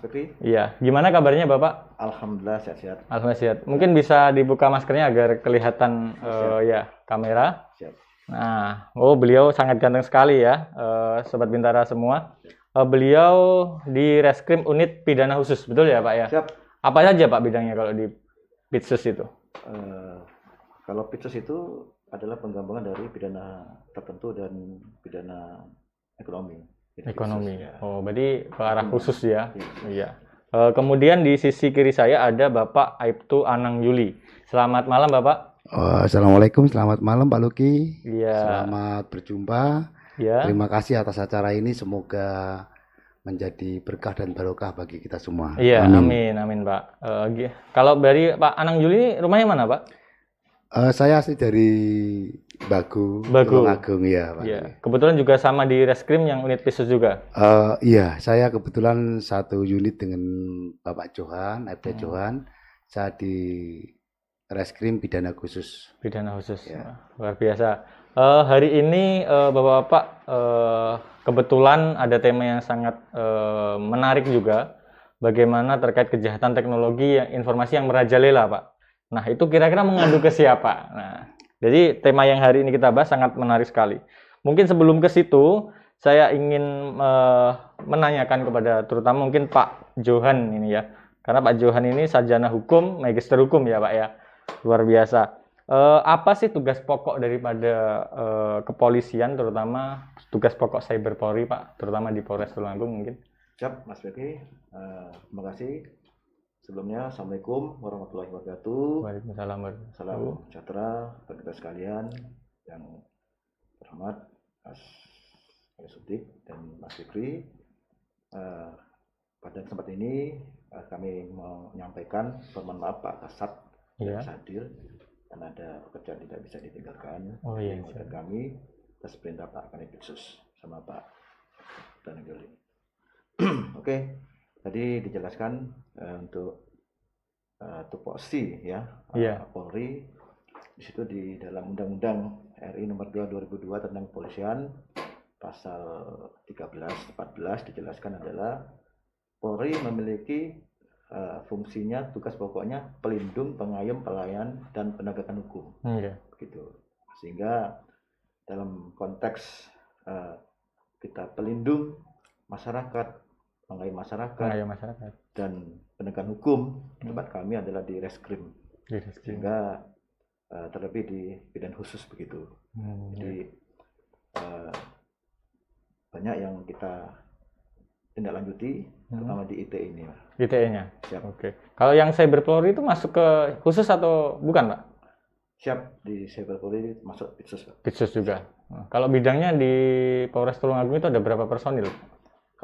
Fikri, Iya, gimana kabarnya Bapak? Alhamdulillah sehat-sehat. Alhamdulillah sehat. Mungkin bisa dibuka maskernya agar kelihatan eh, ya kamera. Siap. Nah, oh beliau sangat ganteng sekali ya, eh, sobat Bintara semua. Eh, beliau di Reskrim Unit Pidana Khusus, betul ya Pak ya? Siap. Apa saja Pak bidangnya kalau di Pitsus itu? Eh, kalau pitsus itu adalah penggabungan dari pidana tertentu dan pidana ekonomi. Ekonomi. pitsus, ya. Oh, berarti ke arah khusus ya? Iya. Iya. Eh, kemudian di sisi kiri saya ada Bapak Aibtu Anang Yuli. Selamat malam Bapak. Oh, Assalamualaikum, selamat malam Pak Luki. Iya. Selamat berjumpa. Ya. Terima kasih atas acara ini. Semoga menjadi berkah dan barokah bagi kita semua. Iya, amin, amin, Pak. Eh, gi- kalau dari Pak Anang Yuli ini rumahnya mana, Pak? Eh, saya asli dari Bagu, Bagu. Tulungagung ya, Pak. Iya. Kebetulan juga sama di Reskrim yang unit Pisus juga. Eh, iya, saya kebetulan satu unit dengan Bapak Johan, FD Hmm. Johan. Saya di Reskrim Pidana Khusus. Pidana khusus. Ya. Luar biasa. Eh, hari ini eh, Bapak-bapak eh, kebetulan ada tema yang sangat eh, menarik juga. Bagaimana terkait kejahatan teknologi yang informasi yang merajalela, Pak. Nah, itu kira-kira mengadu ke siapa? Nah, jadi tema yang hari ini kita bahas sangat menarik sekali. Mungkin sebelum ke situ, saya ingin eh, menanyakan kepada terutama mungkin Pak Johan ini ya. Karena Pak Johan ini sarjana hukum, magister hukum ya, Pak ya. Luar biasa. Eh, apa sih tugas pokok daripada eh, kepolisian, terutama tugas pokok cyber Polri, Pak, terutama di Polres Tulungagung mungkin? Siap, Mas Fikri. Eh, terima kasih. Sebelumnya, Assalamualaikum warahmatullahi wabarakatuh. Waalaikumsalam warahmatullahi Salam sejahtera bagi kita sekalian yang terhormat Mas Ali Sudik dan Mas Fikri. Eh, pada kesempatan ini eh, kami menyampaikan permohonan maaf Pak Kasat Ya. tidak bisa hadir karena ada pekerjaan tidak bisa ditinggalkan. Oh, iya, Jadi, siap. kami atas perintah Pak Kanipitsus sama Pak Danegoli. Oke, tadi dijelaskan eh, untuk eh, tupoksi ya Iya. eh, Polri di situ di dalam Undang-Undang RI Nomor 2 2002 tentang kepolisian pasal 13 14 dijelaskan adalah Polri memiliki eh, fungsinya tugas pokoknya pelindung, pengayom, pelayan dan penegakan hukum Iya. begitu sehingga dalam konteks eh, kita pelindung masyarakat pengayom masyarakat Pengayom masyarakat. dan penegakan hukum Hmm. tempat kami adalah di reskrim Di Reskrim. sehingga eh, terlebih di bidang khusus begitu Hmm, jadi eh, banyak yang kita tindak lanjuti Hmm. terutama di IT ini Pak. ITE-nya. siap Oke. Kalau yang cyber Polri itu masuk ke khusus atau bukan, Pak? siap di cyber Polri masuk khusus Pak. Pitsus juga. Nah, kalau bidangnya di Polres Tulungagung itu ada berapa personil?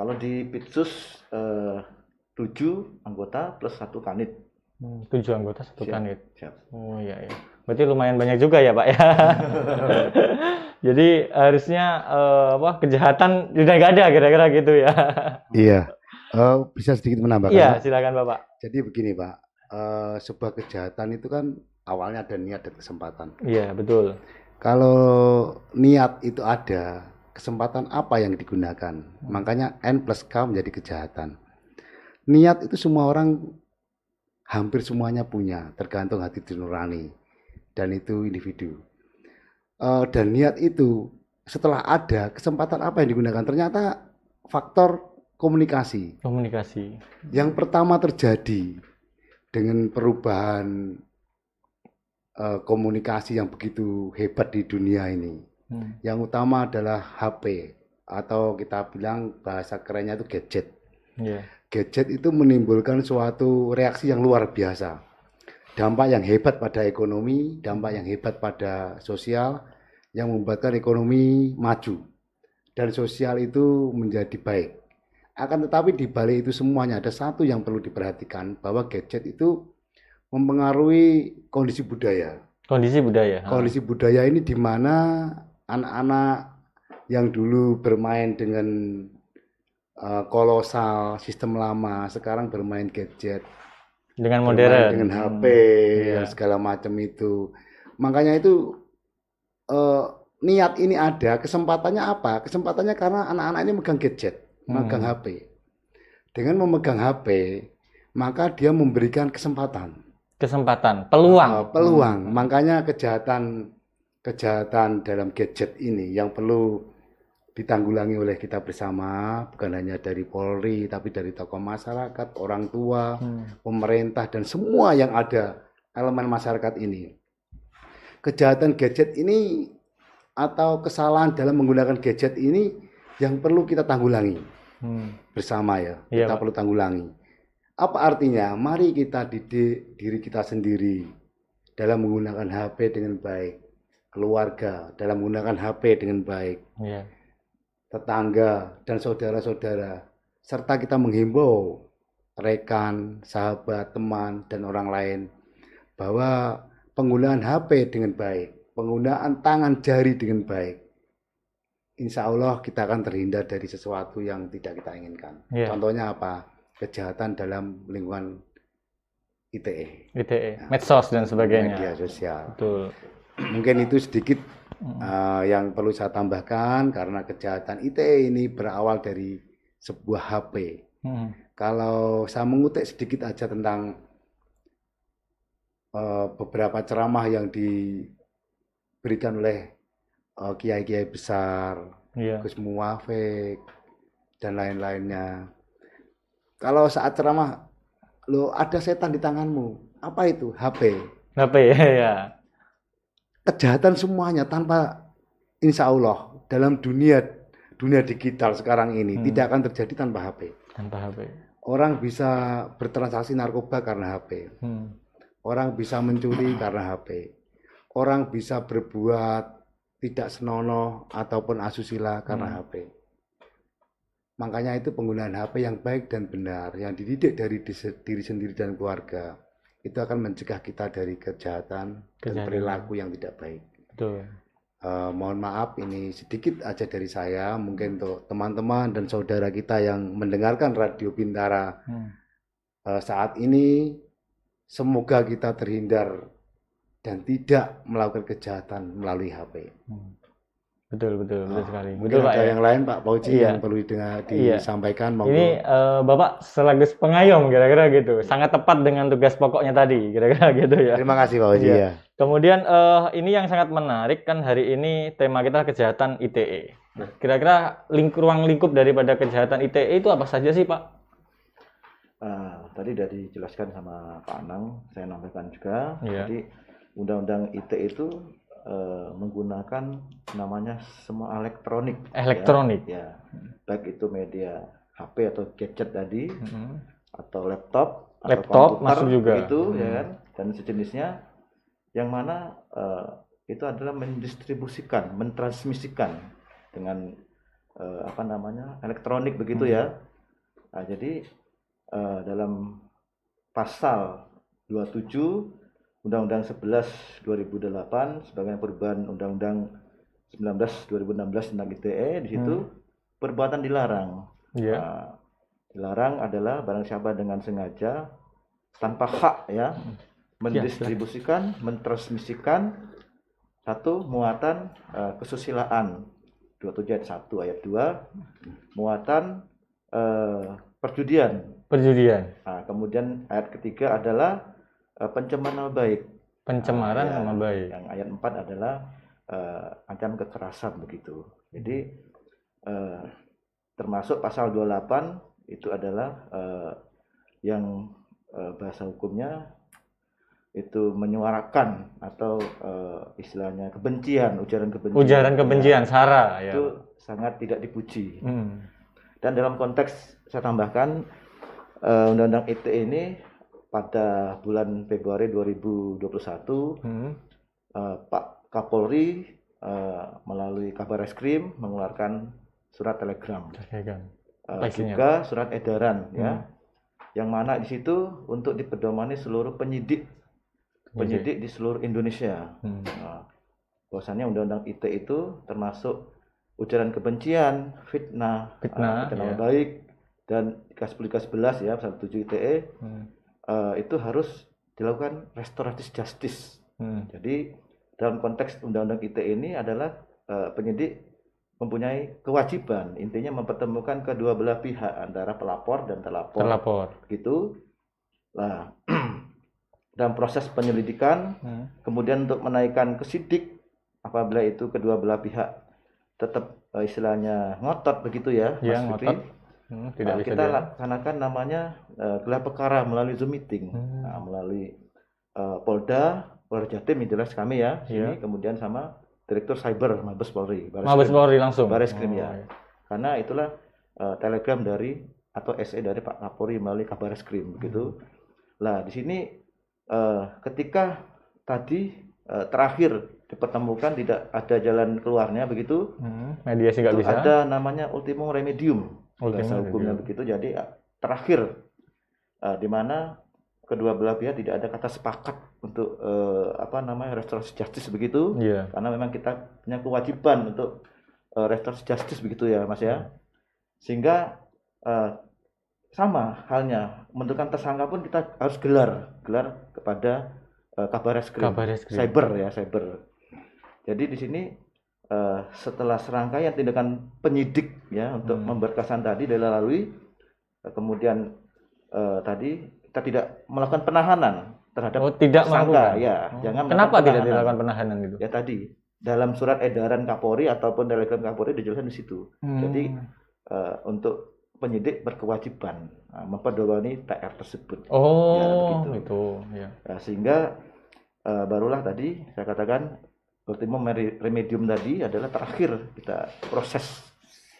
Kalau di Pitsus eh, 7 anggota plus satu kanit Hmm, tujuh anggota satu Siap. kanit. siap Oh iya ya. Berarti lumayan banyak juga ya Pak ya. Jadi harusnya eh, apa kejahatan udah nggak ada kira-kira gitu ya. Iya. Eh, bisa sedikit menambahkan? Iya silakan Bapak. Jadi begini Pak, Eh, sebuah kejahatan itu kan awalnya ada niat dan kesempatan. Iya betul. Kalau niat itu ada, kesempatan apa yang digunakan? Makanya N plus K menjadi kejahatan. Niat itu semua orang hampir semuanya punya, tergantung hati nurani dan itu individu. Eh, dan niat itu setelah ada, kesempatan apa yang digunakan? Ternyata faktor komunikasi. Komunikasi. Yang pertama terjadi dengan perubahan eh, komunikasi yang begitu hebat di dunia ini. Hmm. Yang utama adalah HP atau kita bilang bahasa kerennya itu gadget. Iya. Gadget itu menimbulkan suatu reaksi yang luar biasa. Dampak yang hebat pada ekonomi, dampak yang hebat pada sosial, yang membuatkan ekonomi maju dan sosial itu menjadi baik. Akan tetapi di balik itu semuanya ada satu yang perlu diperhatikan bahwa gadget itu mempengaruhi kondisi budaya. Kondisi budaya. Kondisi budaya ini di mana anak-anak yang dulu bermain dengan eh, kolosal sistem lama sekarang bermain gadget Dengan bermain modern. dengan HP iya. dan segala macam itu makanya itu eh, niat ini ada kesempatannya apa kesempatannya karena anak-anak ini megang gadget megang Hmm. HP Dengan memegang HP, maka dia memberikan kesempatan, Kesempatan, peluang. eh, peluang. Makanya kejahatan kejahatan dalam gadget ini yang perlu ditanggulangi oleh kita bersama, bukan hanya dari Polri, tapi dari tokoh masyarakat, orang tua, Hmm. pemerintah dan semua yang ada elemen masyarakat ini. Kejahatan gadget ini atau kesalahan dalam menggunakan gadget ini yang perlu kita tanggulangi Hmm. bersama ya. Iya, kita Pak. perlu tanggulangi. Apa artinya? Mari kita didik diri kita sendiri dalam menggunakan HP dengan baik, keluarga dalam menggunakan HP dengan baik, Iya. tetangga dan saudara-saudara, serta kita menghimbau rekan, sahabat, teman, dan orang lain bahwa penggunaan HP dengan baik, penggunaan tangan jari dengan baik, insya Allah kita akan terhindar dari sesuatu yang tidak kita inginkan. Iya. Contohnya apa? Kejahatan dalam lingkungan ITE, ITE, medsos dan sebagainya. media sosial. Betul. Mungkin itu sedikit uh, yang perlu saya tambahkan karena kejahatan ITE ini berawal dari sebuah HP. Hmm. Kalau saya mengutip sedikit aja tentang uh, beberapa ceramah yang diberikan oleh uh, kiai-kiai besar, Iya. Gus Muwafik dan lain-lainnya. Kalau saat ceramah, lo ada setan di tanganmu. Apa itu? HP. HP ya. Kejahatan semuanya tanpa insya Allah dalam dunia dunia digital sekarang ini Hmm. tidak akan terjadi tanpa HP. Tanpa HP. Orang bisa bertransaksi narkoba karena HP. Hmm. Orang bisa mencuri karena HP. Orang bisa berbuat tidak senonoh ataupun asusila karena Hmm. HP. Makanya itu penggunaan HP yang baik dan benar, yang dididik dari diri sendiri dan keluarga, itu akan mencegah kita dari kejahatan dan perilaku yang tidak baik. Betul. Eh, mohon maaf ini sedikit aja dari saya mungkin untuk teman-teman dan saudara kita yang mendengarkan Radio Bintara Hmm. eh, saat ini semoga kita terhindar dan tidak melakukan kejahatan melalui HP. Hmm. Betul, betul, betul Ah, sekali. Mungkin Betul, Pak. ada ya. yang lain Pak Pauji Iya. yang perlu didengar- Iya. disampaikan monggo. Ini eh, Bapak selagus pengayom kira-kira gitu. Sangat tepat dengan tugas pokoknya tadi, kira-kira gitu ya. Terima kasih Pak Pauji Iya. ya. Kemudian eh, ini yang sangat menarik kan hari ini tema kita kejahatan ITE. Nah, kira-kira ling ruang lingkup daripada kejahatan ITE itu apa saja sih, Pak? Ah, tadi sudah dijelaskan sama Pak Anang, saya nambahkan juga. Iya. Jadi Undang-Undang ITE itu eh, menggunakan namanya semua elektronik. ya. Elektronik. Ya, baik itu media HP atau gadget tadi, Hmm. atau laptop, atau Laptop komputer, masuk juga. Itu ya Hmm. kan, dan sejenisnya, yang mana eh, itu adalah mendistribusikan, mentransmisikan dengan eh, apa namanya elektronik begitu Hmm. ya. Nah, jadi eh, dalam pasal 27 Undang-Undang 11 2008 sebagai perubahan Undang-Undang 19 2016 tentang ITE di situ perbuatan dilarang. Iya. Nah, dilarang adalah barang siapa dengan sengaja tanpa hak ya mendistribusikan, mentransmisikan satu muatan eh, kesusilaan 27 ayat 1 ayat 2 muatan eh, perjudian. Perjudian, Nah, kemudian ayat ketiga adalah eh, pencemaran nama baik. pencemaran Ah, ya. nama baik. Yang ayat 4 adalah eh, ancaman kekerasan begitu. Jadi eh, termasuk pasal 28 itu adalah eh, yang eh, bahasa hukumnya itu menyuarakan atau eh, istilahnya kebencian, ujaran kebencian. Ujaran kebencian, Ya, sara ya. itu sangat tidak dipuji. Hmm. Dan dalam konteks saya tambahkan eh, Undang-Undang ITE ini pada bulan Februari 2021 Hmm. eh, Pak Kapolri eh, melalui Kabar Eskrim mengeluarkan surat telegram, isinya, juga surat edaran ya, Hmm. yang mana di situ untuk dipedomani seluruh penyidik penyidik di seluruh Indonesia. Hmm. Nah, bahwasannya undang-undang ITE itu termasuk ujaran kebencian, fitnah, Fitnah, eh, fitnah ya. baik dan Kaspol 11 ya pasal 7 ITE Hmm. Eh, itu harus dilakukan restoratif justice. Hmm. Jadi dalam konteks undang-undang ITE ini adalah eh, penyidik mempunyai kewajiban intinya mempertemukan kedua belah pihak antara pelapor dan terlapor Terlapor. gitu nah dalam proses penyelidikan Hmm. kemudian untuk menaikkan ke sidik apabila itu kedua belah pihak tetap eh, istilahnya ngotot begitu ya Iya, Mas Fikri. ngotot. Hmm, tidak Nah, bisa kita dia. laksanakan namanya eh, gelar perkara melalui Zoom meeting Hmm. Nah, melalui eh, Polda Polda Jatim yang jelas kami ya sini Iya. kemudian sama Direktur Cyber Mabes Polri Baris Mabes Krim. Polri langsung. Baris Krim, Oh, ya. karena itulah eh, telegram dari atau SE dari Pak Kapolri melalui Kabar Skrim begitu. Hmm. Lah di sini eh, ketika tadi eh, terakhir dipertemukan tidak ada jalan keluarnya begitu, Hmm, mediasi nggak bisa. ada namanya ultimum remedium Bahasa hukumnya begitu. Jadi eh, terakhir eh, di mana kedua belah pihak tidak ada kata sepakat untuk eh, apa namanya restoratif justice begitu Iya. karena memang kita punya kewajiban untuk uh, restoratif justice begitu ya mas ya sehingga eh, sama halnya menentukan tersangka pun kita harus gelar gelar kepada uh, Kabar Reskrim. cyber ya cyber jadi di sini eh, setelah serangkaian tindakan penyidik ya untuk Hmm. memberkasan tadi dilalui eh, kemudian eh, tadi kita tidak melakukan penahanan terhadap Oh, tidak melakukan. ya Oh. jangan Kenapa tidak dilakukan penahanan itu? ya tadi dalam surat edaran Kapolri ataupun telegram Kapolri dijelaskan di situ. Jadi Hmm. eh, untuk penyidik berkewajiban nah, memperdomani TR tersebut. Ya, Oh, begitu. itu. Ya. Nah, sehingga eh, barulah tadi saya katakan ultimum meri- remedium tadi adalah terakhir kita proses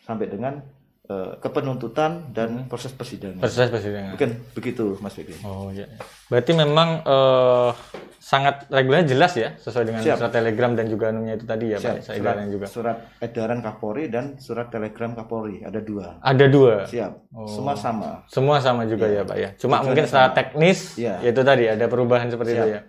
sampai dengan eh, kepenuntutan dan proses persidangan. Proses persidangan. Bukan begitu Mas Fikri. Oh iya. Berarti memang eh, sangat regulernya jelas ya sesuai dengan Siap. surat telegram dan juga anunya itu tadi ya Siap, Pak, edaran juga. surat edaran Kapolri dan surat telegram Kapolri ada dua. Ada dua. Siap. Oh. Semua sama. Semua sama juga ya Iya. Pak ya. Cuma mungkin secara teknis Iya. yaitu tadi ada perubahan seperti itu Siap. ya.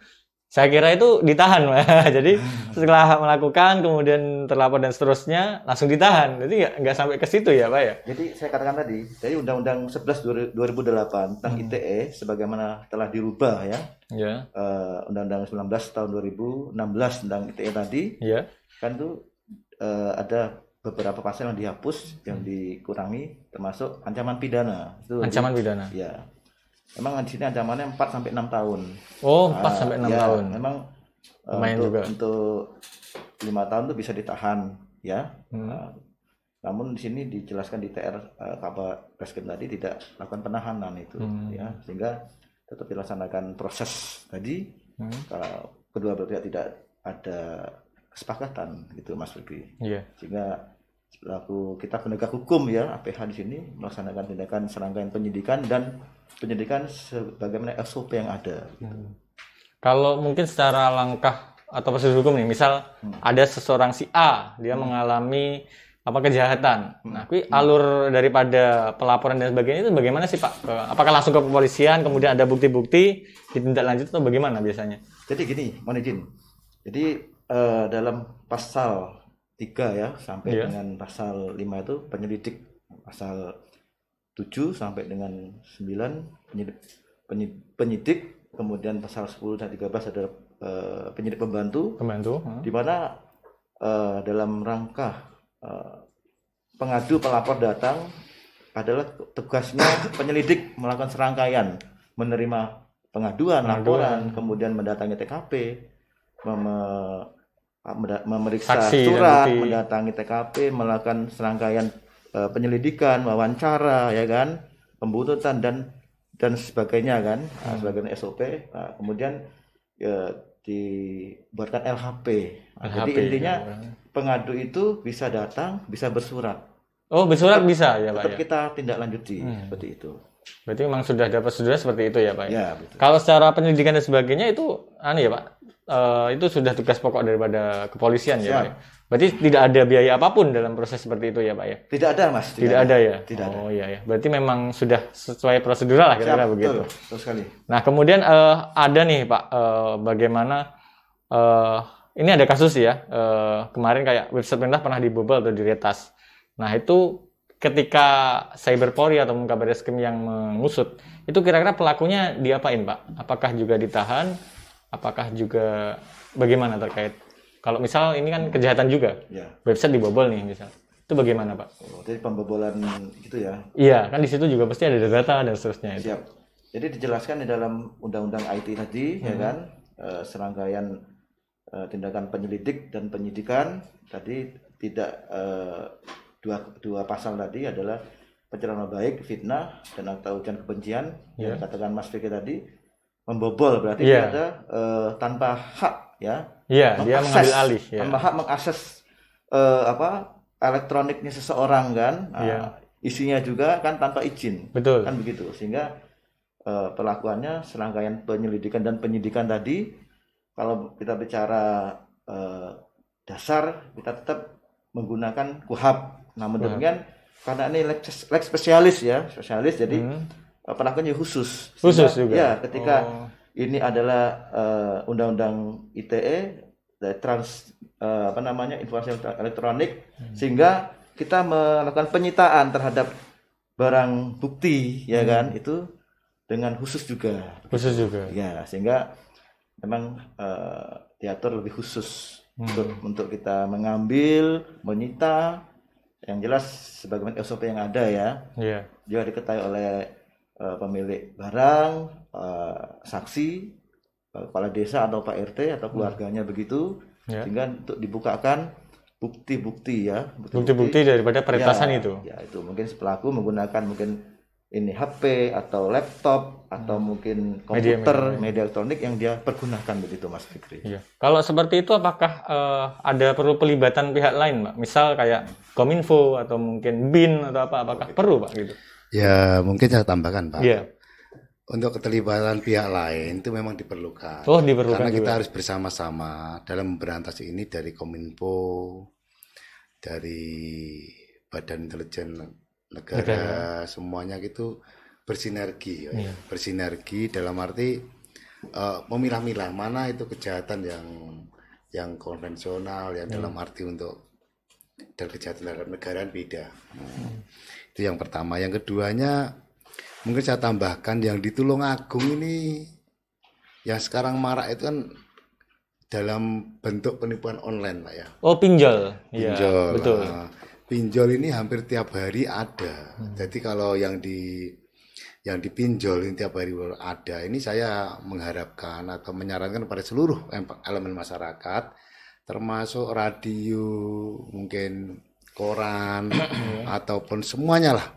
Saya kira itu ditahan. Jadi setelah melakukan kemudian terlapor dan seterusnya langsung ditahan. Jadi nggak nggak sampai ke situ ya Pak ya. Jadi saya katakan tadi, dari Undang-Undang 11 2008 tentang Hmm. ITE sebagaimana telah dirubah ya, Ya. eh, Undang-Undang 19 tahun 2016 tentang ITE tadi, Ya. kan tuh eh, ada beberapa pasal yang dihapus, yang dikurangi, termasuk ancaman pidana. Itu Ancaman pidana. Ya. Memang di sini ancamannya 4 sampai 6 tahun. Oh, 4 Ah, sampai 6 ya, tahun. Memang eh, Lumayan untuk, juga. untuk lima tahun tuh bisa ditahan ya. Hmm. Nah, namun di sini dijelaskan di TR eh, Kabar Reskrim tadi tidak melakukan penahanan itu Hmm. ya sehingga tetap dilaksanakan proses tadi Hmm. kalau kedua belah pihak tidak ada kesepakatan gitu Mas Fikri Iya. sehingga selaku kita penegak hukum ya APH di sini melaksanakan tindakan serangkaian penyidikan dan penyidikan sebagaimana SOP yang ada Hmm. Kalau mungkin secara langkah atau prosedur hukum nih, misal Hmm. ada seseorang si A, dia mengalami apa kejahatan. Hmm. Nah, kui alur daripada pelaporan dan sebagainya itu bagaimana sih Pak? Apakah langsung ke kepolisian, kemudian ada bukti-bukti, ditindaklanjut atau bagaimana biasanya? Jadi gini, mohon izin. Jadi eh, dalam pasal 3 ya sampai Iya. dengan pasal 5 itu penyelidik pasal 7 sampai dengan 9 penyidik penyi- penyidik, kemudian pasal 10 dan 13 ada eh, penyidik pembantu Pembantu? Hmm. di mana eh, dalam rangka eh, pengadu pelapor datang adalah tugasnya penyelidik melakukan serangkaian menerima pengaduan, Pengaduan. laporan, kemudian mendatangi TKP, mem- memeriksa Saksi surat, mendatangi TKP, melakukan serangkaian penyelidikan, wawancara, ya kan, pembuntutan dan dan sebagainya kan, Nah, Hmm. sebagian SOP. Nah, kemudian ya, dibuatkan LHP. Nah, jadi LHP, intinya ya. pengadu itu bisa datang, bisa bersurat. Oh, bersurat bisa ya Pak Tetap ya? kita tindak lanjuti Hmm. seperti itu. Berarti memang sudah ada prosedurnya seperti itu ya Pak ya? Ya, betul. Kalau secara penyelidikan dan sebagainya itu anu ya Pak, eh, itu sudah tugas pokok daripada kepolisian ya Siap. Pak. Berarti tidak ada biaya apa pun dalam proses seperti itu ya Pak ya? Tidak ada, Mas. Tidak, ada ya? Tidak ada. Oh iya ya. Berarti memang sudah sesuai prosedural lah kira-kira begitu. betul, betul sekali. Nah kemudian eh, ada nih Pak, eh, bagaimana eh, ini ada kasus ya eh, kemarin kayak website pemerintah pernah dibobol atau diretas. Nah itu ketika Cyberpori atau Kabar Reskrim yang mengusut, itu kira-kira pelakunya diapain Pak? Apakah juga ditahan? Apakah juga bagaimana terkait? Kalau misal ini kan kejahatan juga, Ya. website dibobol nih misal. Itu bagaimana, Pak? Oh, jadi pembobolan gitu ya. Iya, kan di situ juga pasti ada data dan seterusnya itu. Siap. Jadi dijelaskan di dalam undang-undang IT tadi ya kan eh, serangkaian eh, tindakan penyelidik dan penyidikan tadi tidak eh, dua dua pasal tadi adalah pencemaran baik, fitnah dan atau ujian kebencian yang katakan Mas Fikri tadi membobol berarti dia ada eh, tanpa hak ya Iya, dia mengakses, mengambil alih ya. hak mengakses eh, apa elektroniknya seseorang kan Iya. isinya juga kan tanpa izin Betul. kan begitu sehingga eh, perlakuannya serangkaian penyelidikan dan penyidikan tadi kalau kita bicara eh, dasar kita tetap menggunakan kuhab namun Kuhab. demikian karena ini lex, lex spesialis ya spesialis jadi Hmm. perlakuannya khusus Khusus Sehingga, juga. ya ketika Oh. Ini adalah eh, undang-undang ITE the trans eh, apa namanya informasi elektronik Hmm. sehingga kita melakukan penyitaan terhadap barang bukti ya kan itu dengan khusus juga khusus juga. ya sehingga memang eh, diatur lebih khusus untuk untuk kita mengambil menyita yang jelas sebagaimana SOP yang ada ya Iya. juga diketahui oleh eh, pemilik barang, eh, saksi, eh, kepala desa atau Pak RT atau keluarganya begitu, Ya. sehingga untuk dibukakan bukti-bukti ya, Bukti-bukti daripada peretasan Ya, itu. Ya itu mungkin pelaku menggunakan mungkin ini HP atau laptop atau mungkin Media- komputer, media- media, elektronik yang dia pergunakan begitu Mas Fikri. Iya. Kalau seperti itu apakah eh, ada perlu pelibatan pihak lain, Pak? Misal kayak Kominfo atau mungkin BIN atau apa? Apakah perlu, Pak gitu? Ya mungkin saya tambahkan Pak. Iya. Untuk keterlibatan pihak lain itu memang diperlukan. Oh, diperlukan Karena kita juga. harus bersama-sama dalam memberantas ini dari Kominfo, dari Badan Intelijen Negara, semuanya gitu bersinergi, ya. Iya. bersinergi dalam arti eh, memilah-milah mana itu kejahatan yang yang konvensional, yang dalam arti untuk dan kejahatan terhadap negara beda. Hmm. Itu yang pertama. Yang keduanya mungkin saya tambahkan yang di Tulungagung ini yang sekarang marak itu kan dalam bentuk penipuan online Pak ya. Oh, pinjol. Iya, Pinjol. betul. Nah, pinjol ini hampir tiap hari ada. Jadi kalau yang di yang dipinjol ini tiap hari ada. Ini saya mengharapkan atau menyarankan pada seluruh em- elemen masyarakat termasuk radio, mungkin koran ataupun semuanya lah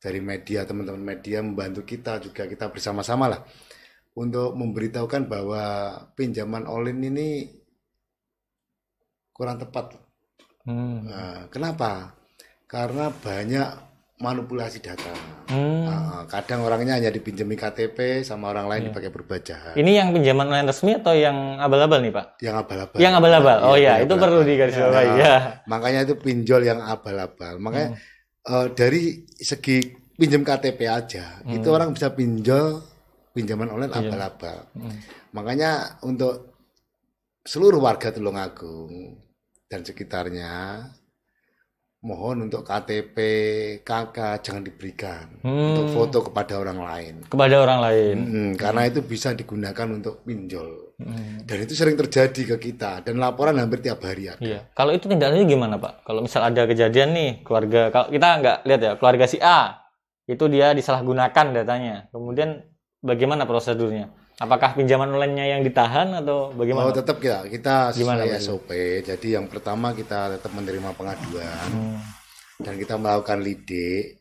dari media teman-teman media membantu kita juga kita bersama-sama lah untuk memberitahukan bahwa pinjaman online ini kurang tepat Hmm. Nah, kenapa? Karena banyak manipulasi data. Hmm. Nah, kadang orangnya hanya dipinjami KTP sama orang lain dipakai berubah jahat. Ini yang pinjaman online resmi atau yang abal-abal nih, Pak? Yang abal-abal. Yang abal-abal. Oh Iya, ya, itu perlu digarisbawahi Nah, ya. Makanya itu pinjol yang abal-abal. Makanya Hmm. eh, dari segi pinjam KTP aja, itu Hmm. orang bisa pinjol pinjaman online Iya. abal-abal. Hmm. Makanya untuk seluruh warga Tulungagung dan sekitarnya mohon untuk KTP, KK jangan diberikan Hmm. untuk foto kepada orang lain. Kepada orang lain. Mm, karena itu bisa digunakan untuk pinjol. Hmm. Dan itu sering terjadi ke kita dan laporan hampir tiap hari ada. Iya. Kalau itu tindak lanjutnya gimana, Pak? Kalau misal ada kejadian nih, keluarga kalau kita nggak lihat ya, keluarga si A itu dia disalahgunakan datanya. Kemudian bagaimana prosedurnya? Apakah pinjaman online-nya yang ditahan atau bagaimana? Oh, tetap kita kita Gimana, sesuai? SOP. Jadi yang pertama kita tetap menerima pengaduan Hmm. dan kita melakukan lide.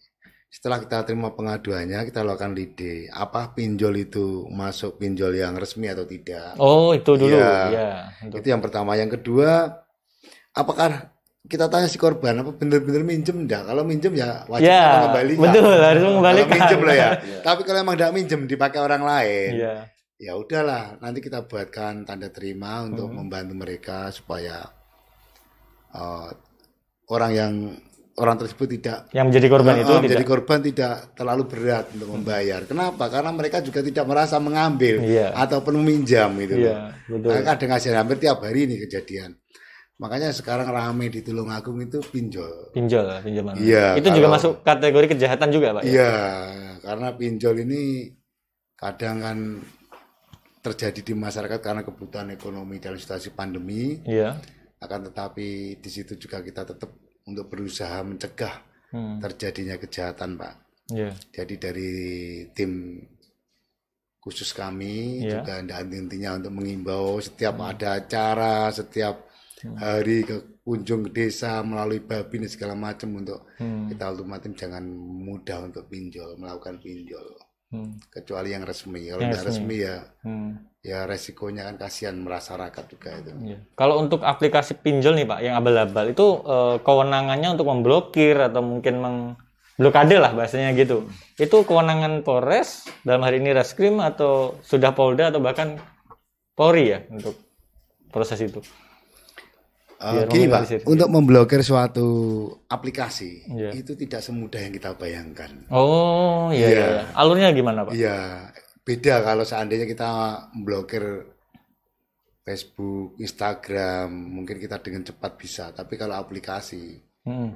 Setelah kita terima pengaduannya, kita lakukan lide. Apa pinjol itu masuk pinjol yang resmi atau tidak? Oh, itu dulu. Iya. Ya. untuk- Itu yang pertama. Yang kedua, apakah kita tanya si korban apa benar-benar minjem enggak? Kalau minjem ya wajib Ya, mengembalikan. betul, harus Kalau mengembalikan. minjem loh ya. Tapi kalau emang enggak minjem dipakai orang lain, Iya. Ya udahlah. Nanti kita buatkan tanda terima untuk Hmm. membantu mereka supaya eh, orang yang orang tersebut tidak Yang menjadi korban eh, itu eh, menjadi tidak. korban tidak terlalu berat untuk membayar. Kenapa? Karena mereka juga tidak merasa mengambil Iya. ataupun meminjam gitu. loh. Iya, betul. Nah, kadang hasil hampir tiap hari ini kejadian. Makanya sekarang rame di Tulungagung itu pinjol. Pinjol, pinjaman. Iya, Itu juga kalau- masuk kategori kejahatan juga, Pak. ya? Iya, karena pinjol ini kadang kan terjadi di masyarakat karena kebutuhan ekonomi dalam situasi pandemi. Iya. Akan tetapi di situ juga kita tetap untuk berusaha mencegah Hmm. terjadinya kejahatan, Pak. Iya. Jadi dari tim khusus kami Iya. juga ada intinya untuk mengimbau setiap ada acara, setiap hari ke kunjung ke desa melalui babin dan segala macam untuk Hmm. kita ultimatum jangan mudah untuk pinjol, melakukan pinjol. Hmm. Kecuali yang resmi. Kalau Yang resmi. resmi ya Hmm. ya resikonya kan kasihan masyarakat juga itu. Iya. Kalau untuk aplikasi pinjol nih Pak, yang abal-abal itu eh, kewenangannya untuk memblokir atau mungkin mengblokade lah bahasanya gitu. Itu kewenangan Polres dalam hari ini Reskrim atau sudah Polda atau bahkan Polri ya untuk proses itu. Biar gini Pak, untuk memblokir suatu aplikasi Iya. itu tidak semudah yang kita bayangkan. Oh iya, Iya. iya. Alurnya gimana Pak? Iya, beda kalau seandainya kita memblokir Facebook, Instagram, mungkin kita dengan cepat bisa. Tapi kalau aplikasi Hmm.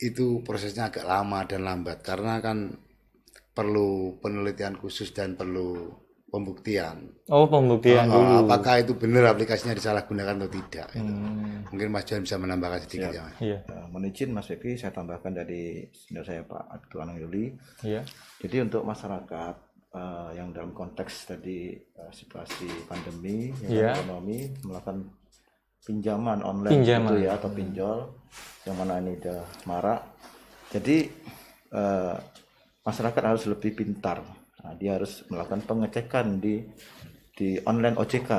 itu prosesnya agak lama dan lambat karena kan perlu penelitian khusus dan perlu pembuktian. Oh pembuktian Oh, dulu. apakah itu benar aplikasinya disalahgunakan atau tidak? gitu. Hmm. Mungkin Mas Johan bisa menambahkan sedikit Siap. ya. Mas. Iya, izin Mas Fikri, saya tambahkan dari senior saya Pak Abdul Anang Yuli. iya. Jadi untuk masyarakat eh, yang dalam konteks tadi eh, situasi pandemi, Iya. ya, ekonomi melakukan pinjaman online Pinjaman. gitu ya atau pinjol yang mana ini udah marak. Jadi eh, masyarakat harus lebih pintar. Nah, dia harus melakukan pengecekan di di online OJK,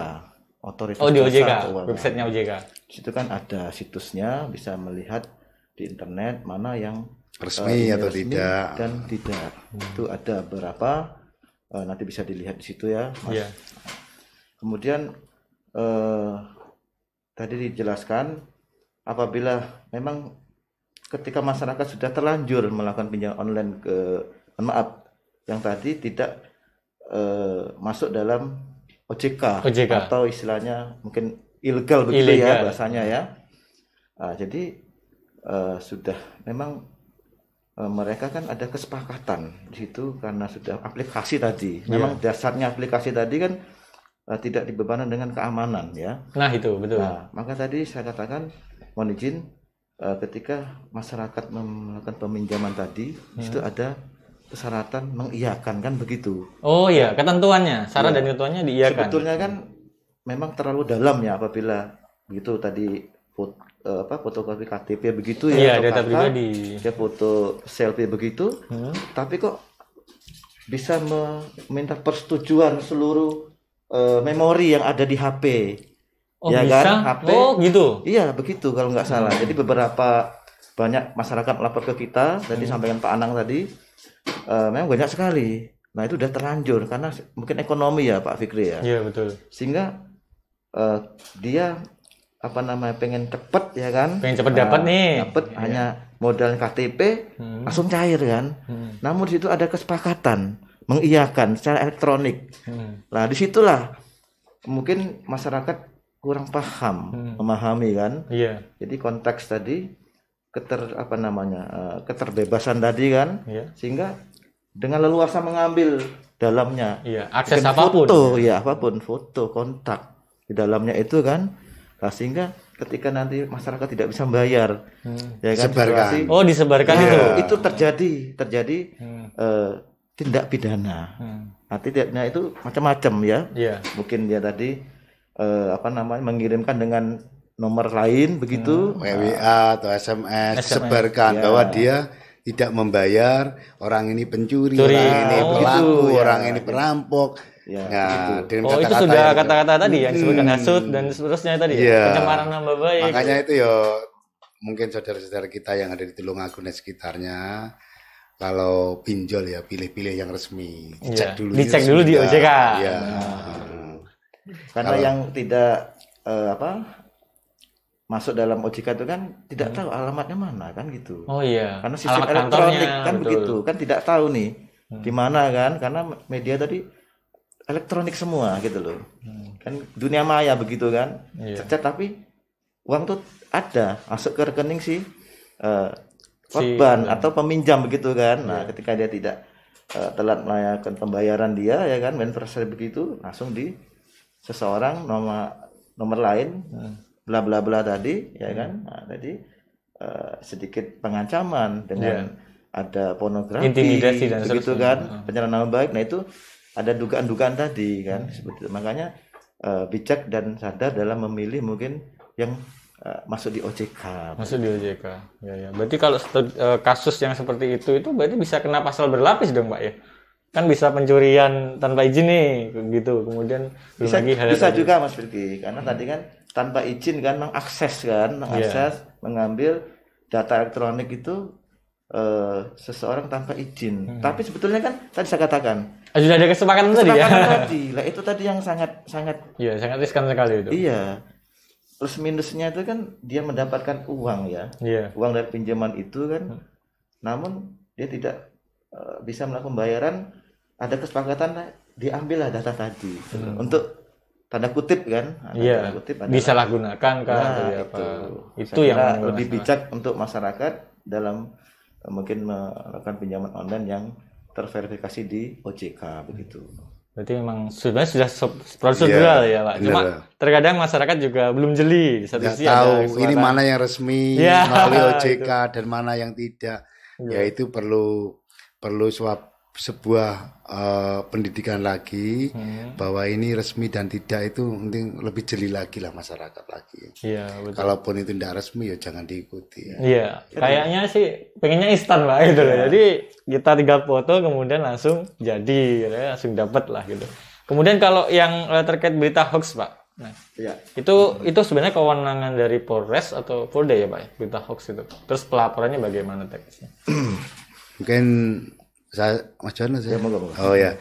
otoritas Oh di OJK, Keuangan. websitenya OJK. Di situ kan ada situsnya, bisa melihat di internet mana yang Resmi eh, atau resmi tidak. dan tidak. Itu ada beberapa eh, nanti bisa dilihat di situ ya, Mas. Iya. Kemudian eh, tadi dijelaskan apabila memang ketika masyarakat sudah terlanjur melakukan pinjaman online ke maaf yang tadi tidak eh, masuk dalam OJK, OJK. atau istilahnya mungkin ilegal begitu ya Ilegal. bahasanya ya. Ah, jadi eh, sudah memang eh, mereka kan ada kesepakatan di situ karena sudah aplikasi tadi. Memang dasarnya aplikasi tadi kan eh, tidak dibebankan dengan keamanan ya. Nah itu betul. Nah, maka tadi saya katakan mohon izin eh, ketika masyarakat melakukan peminjaman tadi di situ ada persyaratan mengiyakan kan begitu. Oh iya, ketentuannya, syarat Iya. dan ketentuannya diiyakan. Sebetulnya kan memang terlalu dalam ya apabila begitu tadi foto, apa fotokopi KTP begitu ya Iya, atau data pribadi. dia foto selfie begitu Hmm. tapi kok bisa meminta persetujuan seluruh eh, memori yang ada di HP Oh Ya bisa? kan, HP. Oh gitu. iya begitu kalau nggak salah jadi beberapa banyak masyarakat melapor ke kita tadi sampaikan Pak Anang tadi eh, memang banyak sekali nah itu udah terlanjur karena mungkin ekonomi ya Pak Fikri ya Iya betul. sehingga eh, dia apa namanya pengen cepet ya kan Pengen cepet dapat Nah, nih. dapat hanya modal KTP Hmm. langsung cair kan Hmm. namun di situ ada kesepakatan mengiyakan secara elektronik Hmm. nah di situlah mungkin masyarakat kurang paham Hmm. memahami kan Iya, jadi konteks tadi keter apa namanya eh, keterbebasan tadi kan iya, sehingga dengan leluasa mengambil dalamnya iya. Akses Mungkin apa pun. foto ya apa pun foto kontak di dalamnya itu kan nah, sehingga ketika nanti masyarakat tidak bisa membayar Hmm. ya kan Sebarkan. situasi- Oh disebarkan Nah, itu. itu terjadi terjadi Hmm. eh, tindak pidana Hmm. nah, tindaknya itu macam-macam ya Iya. mungkin dia tadi eh, apa namanya mengirimkan dengan nomor lain begitu WA atau SMS, SMS, sebarkan ya. bahwa dia tidak membayar, orang ini pencuri, Curi. orang ini Oh, pelaku, gitu, ya. orang ini perampok. ya Nah, begitu. dengan Oh itu kata-kata sudah yang- kata-kata tadi yang disebutkan Hmm. hasut dan seterusnya tadi ya. Iya. Pencemaran nama baik. Makanya itu ya mungkin saudara-saudara kita yang ada di Tulungagung dan sekitarnya kalau pinjol ya pilih-pilih yang resmi. Iya. Dicek dulu. Dicek dulu di OJK. nggak. Iya. karena kalau- yang tidak eh, apa masuk dalam OJK itu kan tidak tahu alamatnya mana kan gitu Oh iya. karena sistem Alamat elektronik kantornya, kan betul. begitu kan tidak tahu nih Hmm. di mana kan karena media tadi elektronik semua gitu loh Hmm. kan dunia maya begitu kan Iya. Cet- tapi uang tuh ada masuk ke rekening si eh, Si- Iya. atau peminjam begitu kan nah ketika dia tidak eh, telat melakukan pembayaran dia ya kan main begitu langsung di seseorang nomor nomor lain Hmm. Bla bla bla tadi ya kan nah, jadi eh, sedikit pengancaman dengan ada pornografi Intimidasi dan begitu kan nama baik nah itu ada dugaan-dugaan tadi kan seperti itu. makanya eh, bijak dan sadar dalam memilih mungkin yang eh, masuk di OJK Masuk di OJK. Ya, ya. Berarti kalau eh, kasus yang seperti itu itu berarti bisa kena pasal berlapis dong, Pak ya? Kan bisa pencurian tanpa izin nih, gitu. Kemudian bisa lagi hal bisa tadi. juga Mas Firky karena tadi kan tanpa izin kan mengakses kan mengakses mengambil data elektronik itu eh, seseorang tanpa izin. Tapi sebetulnya kan tadi saya katakan Ah, sudah ada kesepakatan tadi ya? tadi. Lah itu tadi yang sangat sangat Iya, sangat riskan sekali itu. iya. Plus minusnya itu kan dia mendapatkan uang ya. Iya. uang dari pinjaman itu kan. Namun dia tidak eh, bisa melakukan pembayaran. Ada kesepakatan diambillah data tadi. Untuk tanda kutip kan ada Iya. tanda kutip adalah- Disalahgunakan kan Nah, ya itu. apa? Itu Saya yang lebih bijak untuk masyarakat dalam eh, mungkin melakukan pinjaman online yang terverifikasi di OJK begitu. Berarti memang sebenarnya sudah prosedural Iya, ya, Pak. Cuma benar. terkadang masyarakat juga belum jeli. Satu sisi ada tahu ini suara- mana yang resmi Ya, melalui OJK dan mana yang tidak Iya. ya itu perlu perlu suap sebuah eh, pendidikan lagi Hmm. bahwa ini resmi dan tidak itu penting lebih jeli lagi lah masyarakat lagi Iya, betul. kalaupun itu tidak resmi ya jangan diikuti ya. Iya, kayaknya sih pengennya instan pak gitu Iya. loh. Jadi kita tinggal foto kemudian langsung jadi, gitu ya, langsung dapat lah gitu. Kemudian kalau yang eh, terkait berita hoax pak, nah Ya. itu itu sebenarnya kewenangan dari Polres atau Polda ya pak ya, berita hoax itu. Terus pelaporannya bagaimana teksnya? mungkin saya Mas Jono saya Ya, oh ya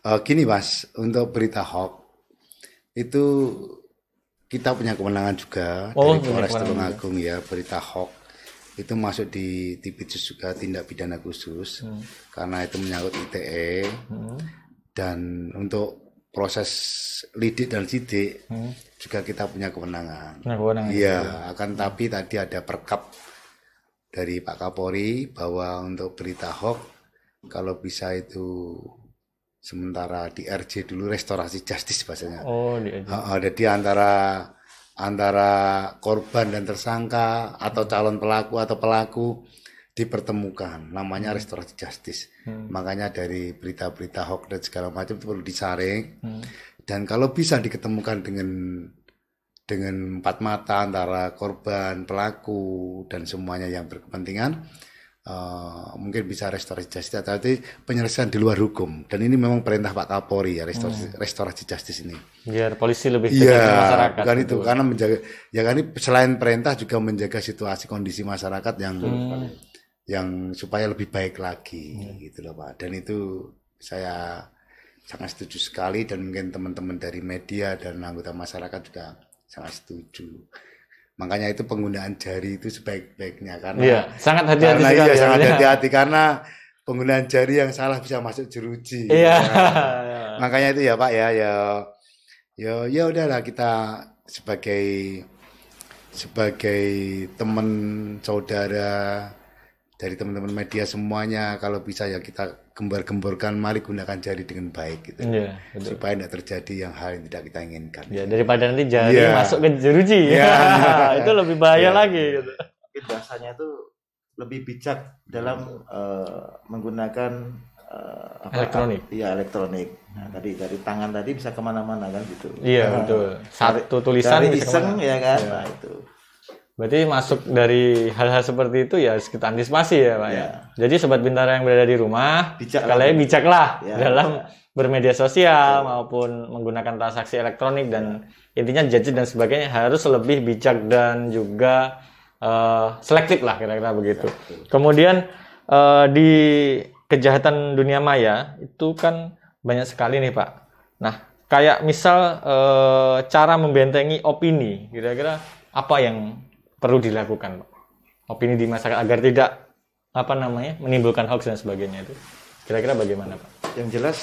Eh, gini mas untuk berita hoax itu kita punya kewenangan juga Oh, dari Polres Tulungagung ya berita hoax itu masuk di TPJUS juga tindak pidana khusus karena itu menyangkut ITE Hmm. dan untuk proses lidik dan sidik Hmm. juga kita punya kewenangan. Nah, kewenangan. Iya, akan tapi tadi ada perkap dari Pak Kapolri bahwa untuk berita hoax kalau bisa itu sementara di RJ dulu restorasi justice bahasanya. Oh, di jadi antara antara korban dan tersangka atau calon pelaku atau pelaku dipertemukan namanya restorasi justice. Hmm. Makanya dari berita-berita hoax dan segala macam itu perlu disaring Hmm. dan kalau bisa diketemukan dengan dengan empat mata antara korban, pelaku dan semuanya yang berkepentingan eh, mungkin bisa restorasi justice tapi penyelesaian di luar hukum dan ini memang perintah Pak Kapolri ya restorasi, restorasi justice ini. Biar polisi lebih dekat Iya, dengan masyarakat. bukan gitu. itu karena menjaga ya kan ini selain perintah juga menjaga situasi kondisi masyarakat yang Hmm. yang supaya lebih baik lagi gitu loh Pak. Dan itu saya sangat setuju sekali dan mungkin teman-teman dari media dan anggota masyarakat juga sangat setuju. Makanya itu penggunaan jari itu sebaik-baiknya karena Iya, sangat hati-hati karena iya ya, sangat Pak, ya. hati-hati karena penggunaan jari yang salah bisa masuk jeruji. Iya. Ya. Makanya itu ya Pak ya ya ya ya udahlah kita sebagai sebagai teman saudara dari teman-teman media semuanya kalau bisa ya kita gembar-gemborkan mari gunakan jari dengan baik gitu Iya, betul. supaya tidak terjadi yang hal yang tidak kita inginkan. Ya, daripada nanti jari Iya. masuk ke jeruji. Iya. itu lebih bahaya Iya. lagi gitu. Bahasanya itu lebih bijak dalam eh, menggunakan eh, apa- Elektronik. Iya elektronik. Nah, tadi dari tangan tadi bisa ke mana-mana kan gitu. Iya, Nah, betul. Satu tulisan dari bisa iseng ya kan. Iya. Nah itu. Berarti masuk dari hal-hal seperti itu ya kita antisipasi ya, Pak ya. Iya. Jadi sobat bintara yang berada di rumah, Bijak kalian lah. bijaklah Ya, dalam bermedia sosial maupun menggunakan transaksi elektronik dan intinya gadget dan sebagainya harus lebih bijak dan juga eh, selektif lah kira-kira begitu. Kemudian eh, di kejahatan dunia maya itu kan banyak sekali nih Pak. Nah, kayak misal eh, cara membentengi opini, kira-kira apa yang perlu dilakukan Pak? Opini di masyarakat agar tidak apa namanya menimbulkan hoax dan sebagainya itu. Kira-kira bagaimana Pak? Yang jelas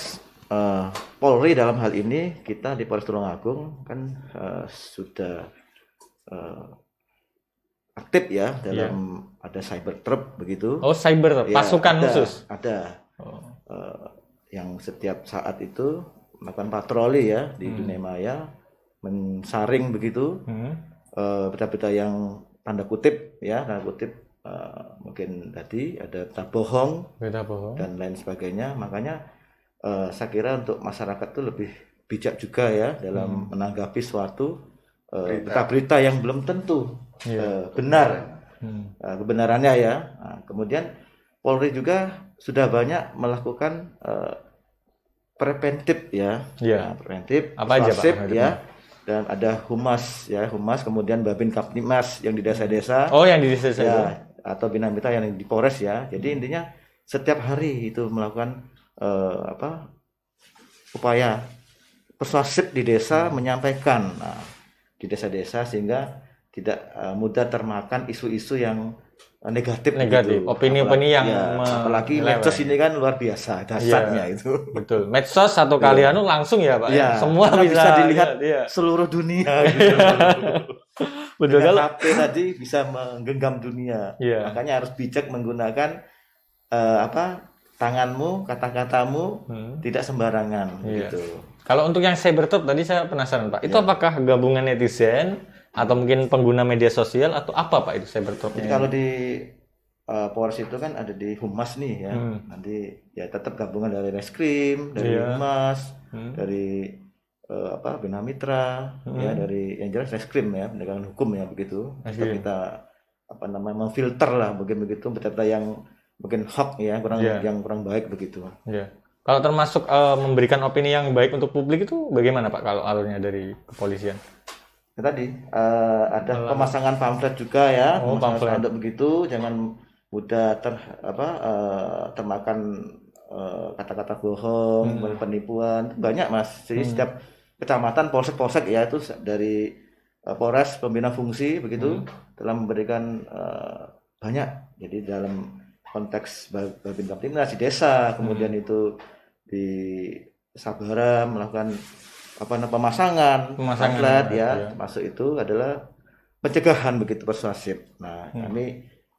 eh, Polri dalam hal ini kita di Polres Tulungagung kan eh, sudah eh, aktif ya dalam ada cyber trap begitu. Oh, cyber Ya, pasukan ada, khusus. Ada Oh. eh, yang setiap saat itu melakukan patroli ya di dunia maya, mensaring begitu Hmm. berita-berita yang tanda kutip ya tanda kutip eh, mungkin tadi ada berita bohong Berita bohong. dan lain sebagainya. Makanya eh, saya kira untuk masyarakat itu lebih bijak juga ya dalam menanggapi suatu eh, berita-berita yang belum tentu Iya. eh, benar Hmm. eh, kebenarannya ya. Nah, kemudian Polri juga sudah banyak melakukan eh, preventif ya, Iya. Nah, preventif, Apa aja, Pak, ya, dan ada humas ya, humas kemudian babin kaptimas yang di desa-desa Oh, yang di desa itu. ya atau bina mitra yang di Polres ya. Jadi intinya setiap hari itu melakukan eh, apa upaya persuasif di desa menyampaikan nah, di desa-desa sehingga tidak eh, mudah termakan isu-isu yang negatif Negatif, begitu. opini-opini Apalagi- yang ya, apalagi medsos ini kan luar biasa dasarnya itu Betul. Medsos atau kalian langsung ya, Pak. Iya, Semua bisa, bisa dilihat iya. seluruh dunia gitu. Betul kalau HP tadi bisa menggenggam dunia. Iya. Makanya harus bijak menggunakan eh, apa tanganmu, kata-katamu Hmm. tidak sembarangan Iya. gitu. Kalau untuk yang cybertalk tadi saya penasaran Pak, itu Iya. apakah gabungan netizen atau mungkin pengguna media sosial atau apa Pak itu cybertalk? Jadi kalau di eh, Polres itu kan ada di Humas nih ya. Hmm. Nanti ya tetap gabungan dari Reskrim, dari Iya. Humas, Hmm. dari eh, apa Bina Mitra, Hmm. ya dari yang jelas Reskrim ya, penegakan hukum ya begitu. Tetap Reskrim. kita apa namanya memfilter lah mungkin begitu berita yang mungkin hoax ya, kurang Iya. yang kurang baik begitu. Iya. Kalau termasuk eh, memberikan opini yang baik untuk publik itu bagaimana Pak kalau alurnya dari kepolisian? Ya, tadi eh, ada pemasangan pamflet juga ya, Oh, pamflet. spanduk begitu, jangan mudah ter apa eh, termakan eh, kata-kata bohong, Hmm. penipuan, banyak mas. Jadi setiap kecamatan, polsek-polsek ya itu dari eh, Polres pembina fungsi begitu Hmm. telah memberikan eh, banyak. Jadi dalam konteks Bab- Babin Kaptimnas di desa, kemudian Hmm. itu di Sabara melakukan apa namanya pemasangan, Pemasangan, pamflet ya, ya. termasuk itu adalah pencegahan begitu persuasif. Nah, Hmm. kami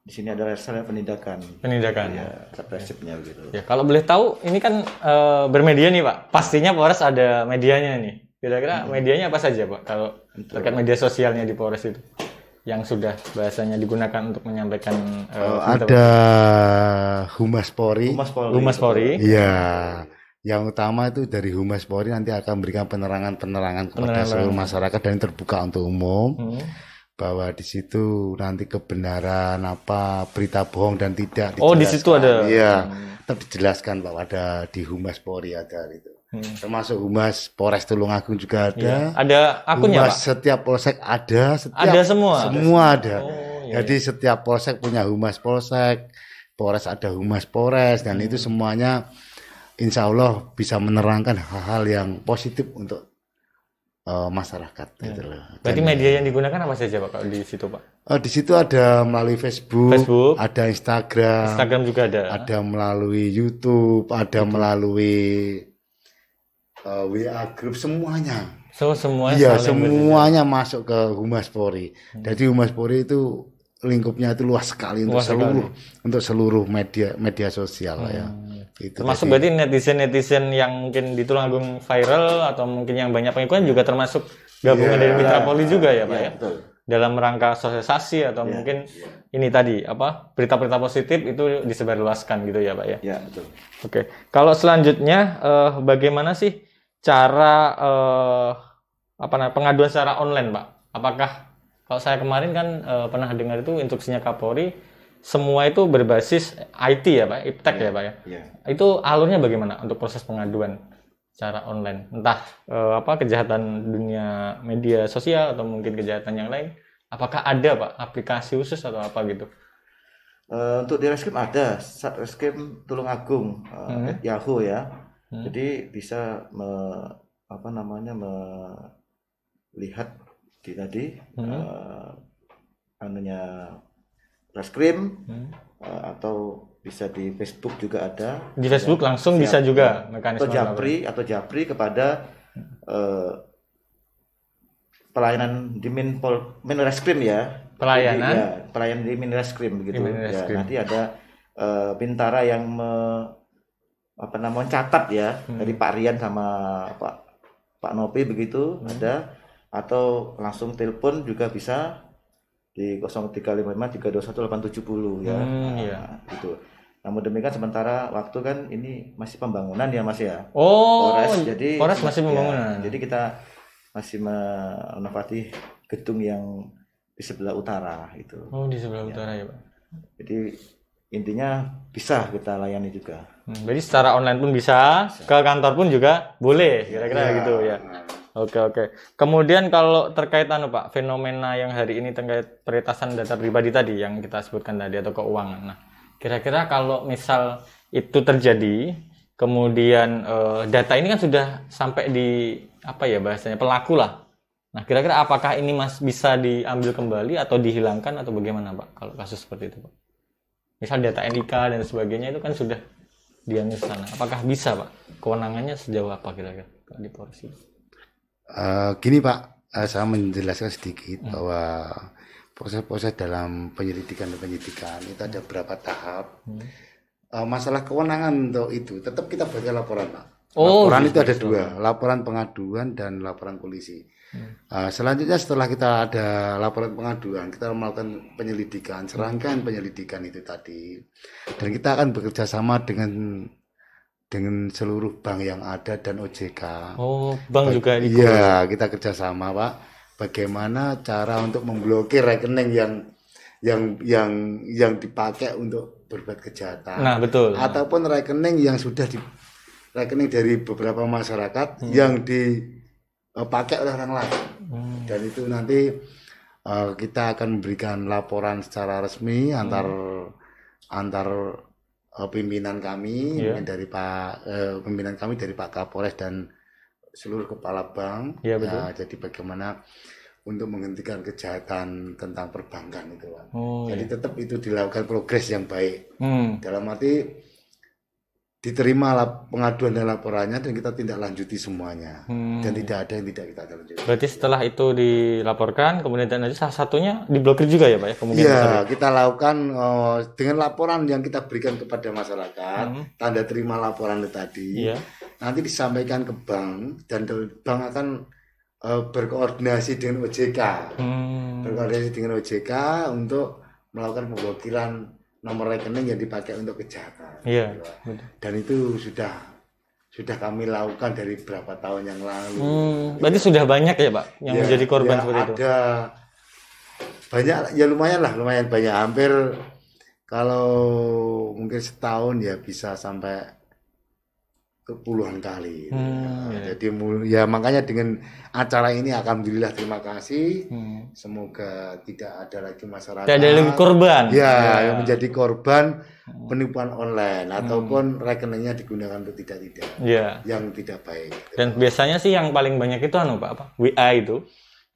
di sini adalah salah penindakan, Penindakan. ya, represifnya begitu. Ya, kalau boleh tahu, ini kan eh, bermedia nih Pak. Pastinya Polres ada medianya nih. Kira-kira Hmm. medianya apa saja Pak? Kalau terkait media sosialnya di Polres itu, yang sudah bahasanya digunakan untuk menyampaikan Oh, berita- ada Humas Polri. Humas Polri. Humas Polri. Iya. Yang utama itu dari Humas Polri nanti akan memberikan penerangan-penerangan kepada Penerangan. seluruh masyarakat dan terbuka untuk umum Hmm. bahwa di situ nanti kebenaran apa berita bohong dan tidak Oh, di situ ada. Iya. Tetap dijelaskan bahwa ada di Humas Polri ada itu. Hmm. Termasuk Humas Polres Tulungagung juga ada. Iya. Ada akunnya Humas Pak? setiap polsek ada, setiap Ada semua? Semua ada. Oh, iya, Jadi setiap polsek punya humas polsek, Polres ada humas Polres, dan Hmm. itu semuanya insya Allah bisa menerangkan hal-hal yang positif untuk eh, masyarakat. Gitu loh. Berarti Dan, media yang digunakan apa saja Pak di situ Pak? eh, di situ ada melalui Facebook, Facebook. ada Instagram, Instagram juga ada. ada melalui YouTube, ada melalui eh, WA grup semuanya. So semuanya Iya, semuanya masuk ke Humas Polri. Jadi Humas Polri itu lingkupnya itu luas sekali untuk Luas sekali. seluruh untuk seluruh media media sosial ya. Itu Termasuk berarti netizen-netizen yang mungkin di Tulungagung viral atau mungkin yang banyak pengikut juga termasuk gabungan Iya. dari Mitra Polri juga ya Pak Iya, ya? betul. Dalam rangka sosialisasi atau Iya, mungkin ini tadi apa berita-berita positif itu disebarluaskan gitu ya Pak ya? Ya, betul. Oke, kalau selanjutnya eh, bagaimana sih cara eh, apa namanya pengaduan secara online, Pak? Apakah kalau saya kemarin kan eh, pernah dengar itu instruksinya Kapolri semua itu berbasis IT ya, Pak, iptek ya, Pak ya. Ya. Itu alurnya bagaimana untuk proses pengaduan secara online? Entah eh, apa kejahatan dunia media sosial atau mungkin kejahatan yang lain? Apakah ada, Pak, aplikasi khusus atau apa gitu? Eh, untuk di Reskrim ada Satreskrim Tulungagung eh, Hmm. at Yahoo ya. Hmm. Jadi bisa me- apa namanya melihat di tadi Hmm. eh, anunya Reskrim Hmm. eh, atau bisa di Facebook juga ada Di Facebook langsung Siap. bisa juga atau mekanisme Japri atau Japri kepada eh, pelayanan di Minpol Minreskrim ya Pelayanan? Jadi, ya, pelayanan di Minreskrim Minreskrim. ya nanti ada eh, bintara yang me- apa namanya mencatat ya Hmm. dari Pak Rian sama Pak Pak Nopi begitu Hmm. ada atau langsung telepon juga bisa di 0355 ya. Hmm, Nah, iya. Itu. Namun demikian sementara waktu kan ini masih pembangunan ya Mas ya. Oh, Polres jadi Polres masih ya, pembangunan. jadi kita masih menempati gedung yang di sebelah utara itu. Oh, di sebelah utara ya, Pak. Jadi intinya bisa kita layani juga. Hmm, Jadi secara online pun bisa, ke kantor pun juga boleh, kira-kira Iya. gitu ya. Oke oke. Kemudian kalau terkait anu Pak, fenomena yang hari ini terkait peretasan data pribadi tadi yang kita sebutkan tadi atau keuangan. Nah, kira-kira kalau misal itu terjadi, kemudian eh, data ini kan sudah sampai di apa ya bahasanya pelaku lah. Nah, kira-kira apakah ini mas bisa diambil kembali atau dihilangkan atau bagaimana Pak kalau kasus seperti itu Pak? Misal data NIK dan sebagainya itu kan sudah diambil sana. Apakah bisa Pak? Kewenangannya sejauh apa kira-kira di Polres Eh, gini Pak, eh, saya menjelaskan sedikit bahwa proses-proses dalam penyelidikan dan penyidikan itu ada beberapa tahap. Hmm. Eh, masalah kewenangan untuk itu tetap kita baca laporan Pak. Oh, laporan gitu. itu ada dua, laporan pengaduan dan laporan polisi. Eh, selanjutnya setelah kita ada laporan pengaduan, kita melakukan penyelidikan, serangkaian penyelidikan itu tadi, dan kita akan bekerja sama dengan dengan seluruh bank yang ada dan OJK. Oh, bank juga di Iya, kita kerjasama Pak. Bagaimana cara untuk memblokir rekening yang yang yang yang dipakai untuk berbuat kejahatan, Nah, betul. ataupun rekening yang sudah di rekening dari beberapa masyarakat Hmm. yang dipakai oleh orang lain. Hmm. Dan itu nanti eh, kita akan memberikan laporan secara resmi antar antar eh, pimpinan kami mungkin dari Pak eh, pimpinan kami dari Pak Kapolres dan seluruh kepala bank. Iya, betul. Ya, jadi bagaimana untuk menghentikan kejahatan tentang perbankan itu, Pak. Oh, Jadi iya. tetap itu dilakukan progres yang baik. Hmm. Dalam arti diterima lap- pengaduan dan laporannya dan kita tindak lanjuti semuanya. Hmm. Dan tidak ada yang tidak kita tindak lanjuti. Berarti setelah itu dilaporkan, kemudian dan salah satunya diblokir juga ya, Pak ya? Kemudian Iya, kita lakukan eh, dengan laporan yang kita berikan kepada masyarakat, Hmm. tanda terima laporan itu tadi, Iya. nanti disampaikan ke bank dan bank akan eh, berkoordinasi dengan OJK, Hmm. berkoordinasi dengan OJK untuk melakukan pemblokiran nomor rekening yang dipakai untuk kejahatan. Iya. Gitu. Dan itu sudah sudah kami lakukan dari beberapa tahun yang lalu. Hmm. Berarti sudah banyak ya, Pak, yang Ya, menjadi korban ya seperti itu. ada banyak ya lumayan lah lumayan banyak hampir kalau mungkin setahun ya bisa sampai ke puluhan kali Hmm, Ya, ya. jadi ya makanya dengan acara ini alhamdulillah terima kasih Hmm. semoga tidak ada lagi masyarakat Tidak ada lagi korban. ya, Ya. yang menjadi korban penipuan online ataupun rekeningnya digunakan untuk tidak tidak Iya. yang tidak baik Dan biasanya sih yang paling banyak itu anu Pak apa? WA itu.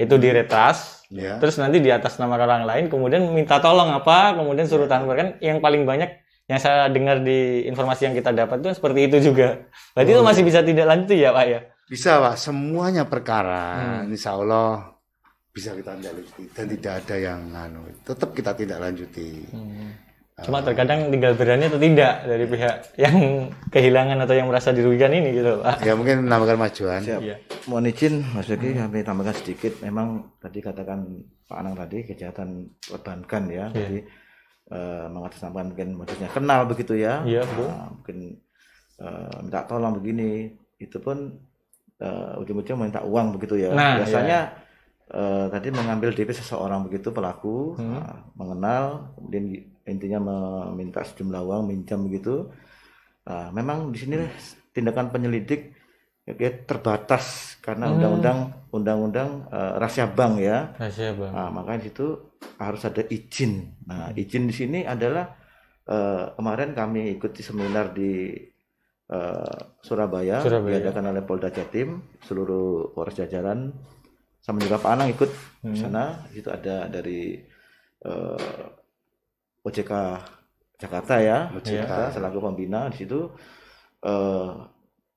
Itu diretas, ya terus nanti di atas nama orang lain kemudian minta tolong apa, kemudian suruh transfer kan yang paling banyak yang saya dengar di informasi yang kita dapat itu seperti itu juga. Berarti itu masih bisa tidak lanjut ya, Pak ya? Bisa pak, semuanya perkara, Hmm. insya Allah bisa kita lanjuti dan tidak ada yang anu, tetap kita tidak lanjuti. Cuma terkadang tinggal berani atau tidak dari pihak yang kehilangan atau yang merasa dirugikan ini gitu, Pak. Ya mungkin menambahkan majuan. Siap. Iya. Mohon izin Mas Yogi kami tambahkan sedikit. Memang tadi katakan Pak Anang tadi kejahatan perbankan ya. Iya. Jadi eh, mengatasnamakan mungkin modusnya kenal begitu ya. Iya, betul. Nah, mungkin eh, minta tolong begini. Itu pun eh, ujung-ujung minta uang begitu ya. Nah, Biasanya eh, tadi mengambil DP seseorang begitu pelaku Hmm. nah, mengenal kemudian intinya meminta sejumlah uang minjam begitu. Nah, memang di sini tindakan penyelidik ya, kayak terbatas karena Hmm. undang-undang undang-undang eh, rahasia bank ya. Rahasia, Bang. Nah, makanya di situ harus ada izin. Nah, izin di sini adalah eh, kemarin kami ikuti seminar di eh, Surabaya, Surabaya. diadakan oleh Polda Jatim, seluruh Polres jajaran, sama juga Pak Anang ikut di Hmm. sana. Di situ ada dari eh, OJK Jakarta ya, OJK. Jakarta selaku pembina di situ eh,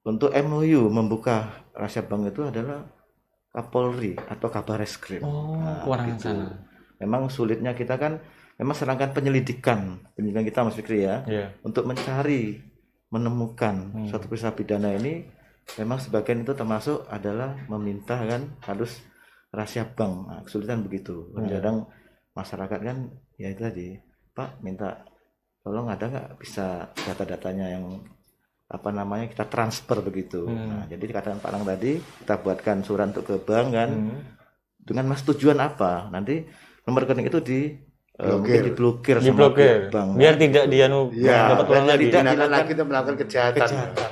untuk MOU membuka rahasia bank itu adalah Kapolri atau Kabar Reskrim. Oh, Nah, kewenangan gitu. sana. Memang sulitnya kita kan memang serangkaian penyelidikan, penyelidikan kita Mas Fikri ya, Iya. untuk mencari menemukan Hmm. suatu peristiwa pidana ini memang sebagian itu termasuk adalah meminta kan harus rahasia bank. Nah, kesulitan begitu. Kadang masyarakat kan ya itu tadi Pak minta tolong ada nggak bisa data-datanya yang apa namanya kita transfer begitu. Hmm. Nah, jadi katakan Pak Lang tadi kita buatkan surat untuk ke bank kan Hmm. dengan mas tujuan apa? Nanti nomor rekening itu di eh, Blokir. mungkin diblokir sama diblokir bank. biar tidak dia nu Iya, dapat uang lagi. tidak- dilakukan lagi untuk melakukan kejahatan. kejahatan.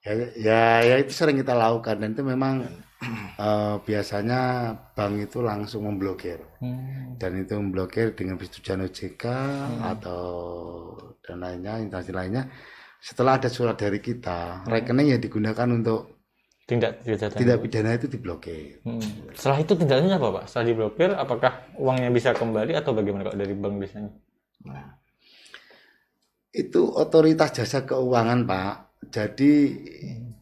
Ya, ya, ya itu sering kita lakukan dan itu memang eh, biasanya bank itu langsung memblokir Hmm. dan itu memblokir dengan persetujuan OJK atau dan lainnya instansi lainnya. Setelah ada surat dari kita, rekening yang digunakan untuk Tindak kejahatan. tindak pidana itu diblokir. Hmm. Setelah itu tindakannya apa, Pak? Setelah diblokir, apakah uangnya bisa kembali atau bagaimana kalau dari bank biasanya? Itu otoritas jasa keuangan, Pak. Jadi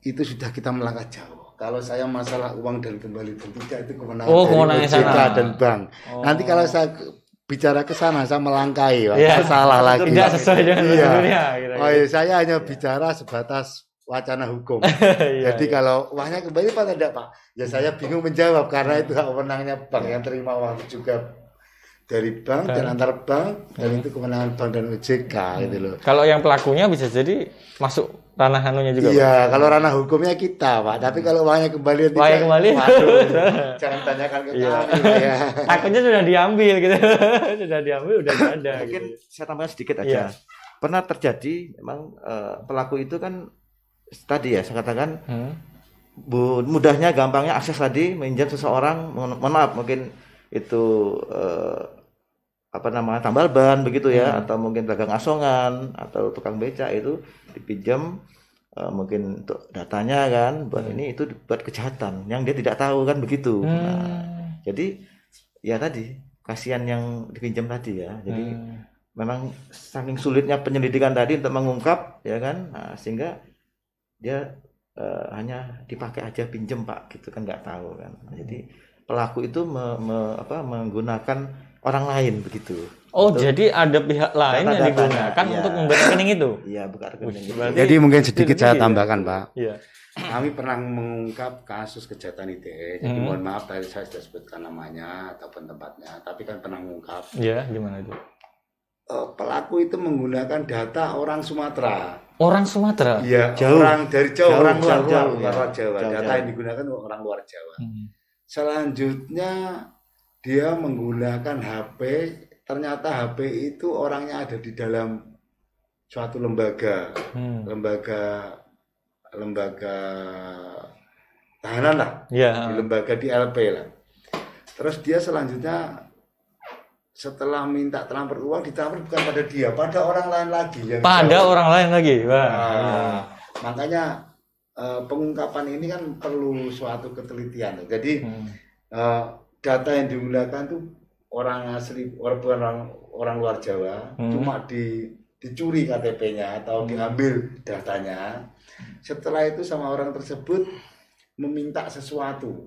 itu sudah kita melangkah jauh. Kalau saya masalah uang dan kembali dan tidak itu kewenangan Oh, dari OJK sana. dan bank. Oh. Nanti kalau saya ke- bicara ke sana saya. Iya. Saya salah lagi. Tidak sesuai dengan Iya. prosedurnya. kira-kira. Oh iya, saya hanya bicara sebatas wacana hukum. Iya, Jadi iya. kalau uangnya kembali Pak tidak Pak? Ya saya bingung menjawab karena itu hak wewenangnya bank yang terima uang juga dari bank dan antar bank dan itu kewenangan bank dan OJK gitu loh. Kalau yang pelakunya bisa jadi masuk ranah anunya juga. Pak? Iya, kalau ranah hukumnya kita, Pak. Tapi kalau uangnya kembali Uangnya tidak, kembali. waduh, jangan tanyakan ke Iya. kami, ya. Takutnya sudah diambil gitu. sudah diambil udah nggak ada. Mungkin gitu. saya tambahkan sedikit aja. Iya. Pernah terjadi memang eh, pelaku itu kan tadi ya saya katakan Hmm. bu- mudahnya gampangnya akses tadi meminjam seseorang mohon, mohon maaf mungkin itu eh, apa namanya tambal ban begitu ya Hmm. atau mungkin dagang asongan atau tukang beca itu dipinjam eh, mungkin untuk datanya kan buat ini itu buat kejahatan yang dia tidak tahu kan begitu Nah, Hmm. jadi ya tadi kasihan yang dipinjam tadi ya jadi Hmm. memang saking sulitnya penyelidikan tadi untuk mengungkap ya kan nah, sehingga dia eh, hanya dipakai aja pinjem pak gitu kan nggak tahu kan Nah, jadi pelaku itu me- me- apa, menggunakan orang lain begitu Oh, Untuk- jadi ada pihak lain yang digunakan iya. untuk membuat rekening itu. iya buka rekening itu. berarti- Jadi mungkin sedikit saya dia. tambahkan, Pak. Iya. Kami pernah mengungkap kasus kejahatan ITE. Jadi Hmm. mohon maaf tadi saya sudah sebutkan namanya ataupun tempatnya, tapi kan pernah mengungkap Iya, gimana itu? eh, pelaku itu menggunakan data orang Sumatera. Orang Sumatera. Iya, Jauh. orang dari Jawa, Jauh, orang luar, jauh, jauh, luar ya. Jawa. Jauh, Data jauh. yang digunakan orang luar Jawa. Hmm. Selanjutnya dia menggunakan HP, ternyata HP itu orangnya ada di dalam suatu lembaga, Hmm. lembaga lembaga tahanan lah, Iya. di lembaga di LP lah. Terus dia selanjutnya setelah minta transfer uang ditransfer bukan pada dia, pada orang lain lagi yang Pada jauh. orang lain lagi. Wah. Nah, makanya eh, pengungkapan ini kan perlu suatu ketelitian. Jadi Hmm. eh, data yang digunakan tuh orang asli orang orang, orang luar Jawa Hmm. cuma di dicuri KTP-nya atau diambil datanya. Setelah itu sama orang tersebut meminta sesuatu,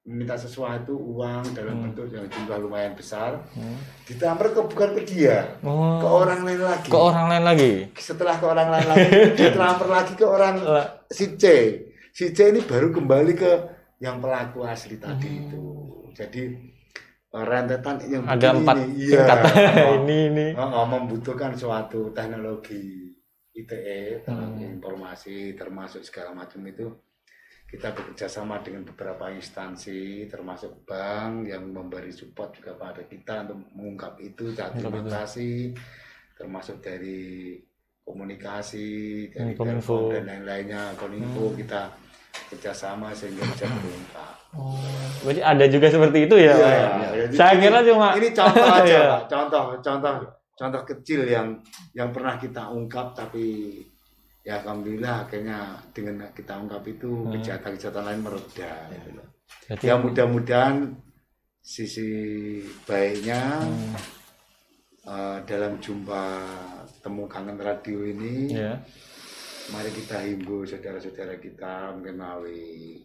meminta sesuatu uang dalam Hmm. bentuk yang jumlah lumayan besar, Hmm. ditransfer ke bukan ke dia, Oh, ke orang lain lagi. ke orang lain lagi. Setelah ke orang lain lagi, ditransfer lagi ke orang si C. Si C ini baru kembali ke yang pelaku asli tadi Hmm. itu. Jadi rentetan yang Ada empat ini, iya, ini ini. oh, oh, membutuhkan suatu teknologi ITE, teknologi Hmm. informasi termasuk segala macam itu kita bekerja sama dengan beberapa instansi termasuk bank yang memberi support juga pada kita untuk mengungkap itu terima itu. kasih termasuk dari komunikasi dari telepon dan lain-lainnya kominfo Hmm. kita kerjasama sehingga bisa terungkap. Oh, berarti ada juga seperti itu ya, Pak? Iya, jadi Saya ini- kira cuma ini contoh aja Iya. Pak, contoh contoh contoh kecil yang yang pernah kita ungkap tapi ya alhamdulillah akhirnya dengan kita ungkap itu Hmm. kejahatan-kejahatan lain mereda gitu loh. Berarti- Ya mudah-mudahan sisi baiknya Hmm, eh, dalam jumpa temu kangen radio ini ya. mari kita himbau saudara-saudara kita mungkin melalui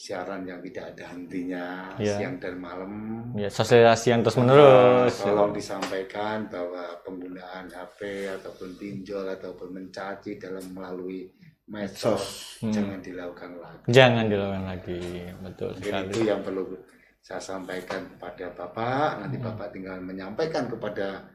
siaran yang tidak ada hentinya Iya. siang dan malam Ya, sosialisasi yang terus menerus. Nah, tolong disampaikan bahwa penggunaan HP ataupun pinjol ataupun mencaci dalam melalui medsos Hmm. jangan dilakukan lagi. Jangan dilakukan lagi, betul Mungkin itu yang perlu saya sampaikan kepada Bapak, nanti Hmm. Bapak tinggal menyampaikan kepada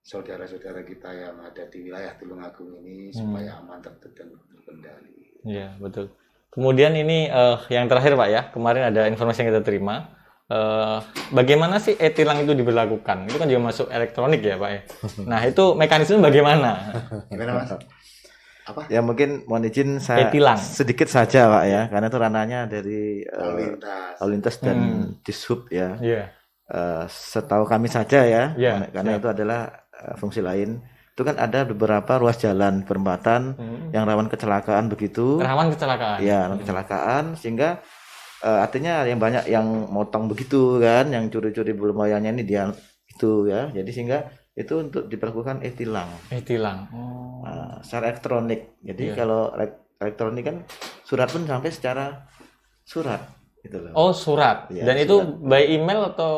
saudara-saudara kita yang ada di wilayah Tulungagung ini Hmm. supaya aman tertib dan terkendali. Iya, betul. Kemudian ini eh, yang terakhir Pak ya, kemarin ada informasi yang kita terima. Eh, bagaimana sih e-tilang itu diberlakukan? Itu kan juga masuk elektronik ya Pak ya. Nah itu mekanisme bagaimana? Gimana Mas? Apa? Ya mungkin mohon izin saya E-tilang. sedikit saja Pak ya, karena itu ranahnya dari Lalu lintas. lalu lintas dan Hmm. dishub ya. Iya. Eh, setahu kami saja ya, Ya, karena siap. itu adalah eh, fungsi lain. Itu kan ada beberapa ruas jalan perempatan Hmm. yang rawan kecelakaan begitu. Rawan kecelakaan. Ya, rawan kecelakaan sehingga eh, artinya yang banyak yang motong begitu kan, yang curi-curi bulu moyangnya ini dia itu ya. Jadi sehingga itu untuk diperlakukan e-tilang E-tilang. Oh. Nah, secara elektronik. Jadi Iya. kalau elek- elektronik kan surat pun sampai secara surat gitu loh. Oh surat. Iya, Dan itu surat. by email atau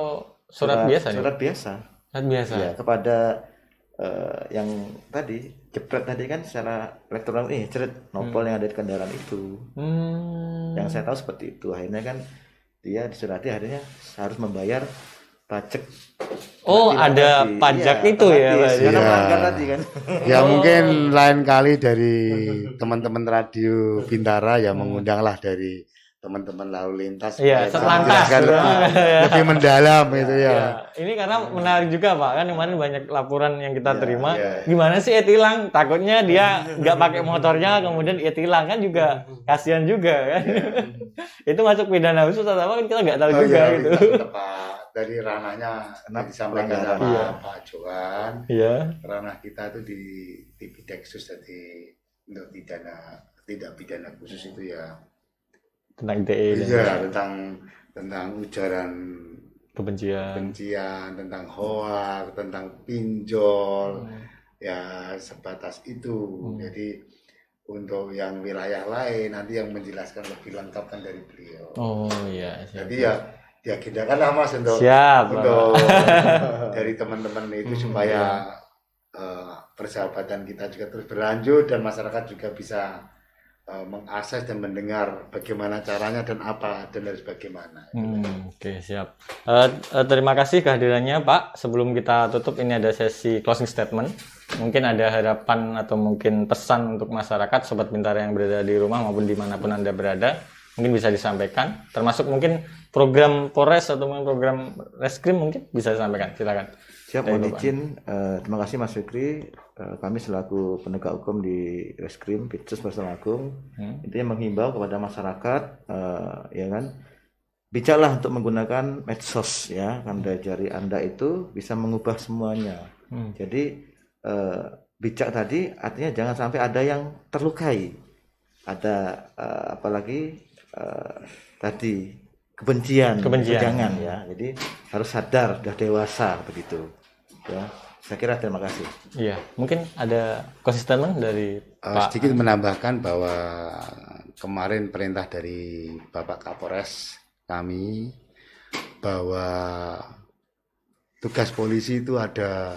surat, biasa ya? Surat biasa. Surat biasa. Ya, kepada eh, yang tadi jepret tadi kan secara elektronik nih, ceret nopol yang ada di kendaraan itu. Hmm. Yang saya tahu seperti itu. Akhirnya kan dia disurati akhirnya harus membayar pajak. Oh, Tilang ada tadi. pajak Iya, itu ya? Karena Iya. tadi kan. Ya Oh. mungkin lain kali dari teman-teman radio Bintara ya mengundanglah dari teman-teman lalu lintas Iya, supaya setelantas. menjelaskan lebih, mendalam itu ya. Ya, ini karena menarik juga Pak kan kemarin banyak laporan yang kita Iya, terima. iya. Gimana sih e-tilang? Takutnya dia nggak pakai motornya kemudian e-tilang kan juga kasihan juga kan. itu masuk pidana khusus atau apa kan kita nggak tahu Oh juga iya, gitu. kita tepat dari ranahnya Kenapa disampaikan pelanggaran? sama Iya. Pak Johan. Iya. Ranah kita itu di di Bideksus jadi untuk pidana tidak pidana khusus itu ya Tentang ITE dan iya tentang tentang ujaran kebencian. kebencian, tentang hoak, tentang pinjol, Hmm. ya sebatas itu. Hmm. Jadi untuk yang wilayah lain nanti yang menjelaskan lebih lengkap kan dari beliau. Oh iya. siap. Jadi ya diagendakan lah mas untuk Siap. Untuk dari teman-teman itu Hmm, supaya eh, persahabatan kita juga terus berlanjut dan masyarakat juga bisa eh, mengakses dan mendengar bagaimana caranya dan apa dan harus bagaimana. Hmm, Oke siap. Eh, eh, terima kasih kehadirannya Pak. Sebelum kita tutup ini ada sesi closing statement. Mungkin ada harapan atau mungkin pesan untuk masyarakat sobat pintar yang berada di rumah maupun di mana pun anda berada. Mungkin bisa disampaikan. Termasuk mungkin program Polres atau mungkin program Reskrim mungkin bisa disampaikan. Silakan. Siap, mohon izin. Eh, terima kasih Mas Fikri. Eh, kami selaku penegak hukum di Reskrim Pitsus Bersama Agung Hmm. intinya menghimbau kepada masyarakat eh, ya kan bijaklah untuk menggunakan medsos ya kan dari anda itu bisa mengubah semuanya Hmm. jadi eh, bijak tadi artinya jangan sampai ada yang terlukai ada eh, apalagi eh, tadi kebencian Kebencian. jangan ya jadi harus sadar sudah dewasa begitu ya saya kira terima kasih Iya. Mungkin ada closing dari Eh, Pak. sedikit menambahkan bahwa kemarin perintah dari Bapak Kapolres kami bahwa tugas polisi itu ada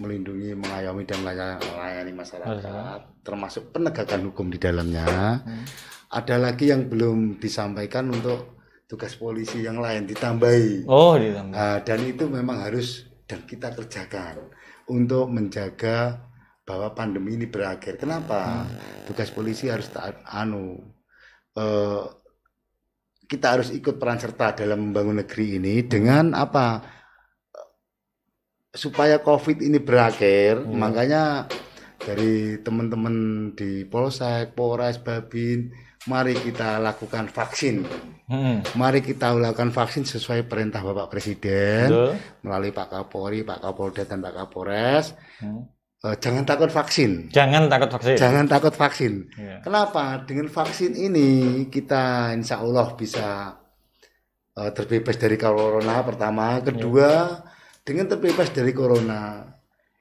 melindungi, mengayomi dan melayani, melayani masyarakat, termasuk penegakan hukum di dalamnya. Hmm. Ada lagi yang belum disampaikan untuk tugas polisi yang lain ditambahi. Oh, ditambah. Nah, dan itu memang harus dan kita kerjakan untuk menjaga bahwa pandemi ini berakhir. Kenapa? Tugas polisi harus taat anu eh, kita harus ikut peran serta dalam membangun negeri ini dengan apa? Supaya Covid ini berakhir, Hmm. makanya dari teman-teman di Polsek, Polres, Babin, mari kita lakukan vaksin. Hmm. Mari kita lakukan vaksin sesuai perintah Bapak Presiden Betul. melalui Pak Kapolri, Pak Kapolda dan Pak Kapolres. Hmm. Eh, jangan takut vaksin. Jangan takut vaksin. Jangan takut vaksin. Iya. Kenapa? Dengan vaksin ini kita insya Allah bisa eh, terbebas dari corona pertama. Kedua, dengan terbebas dari corona,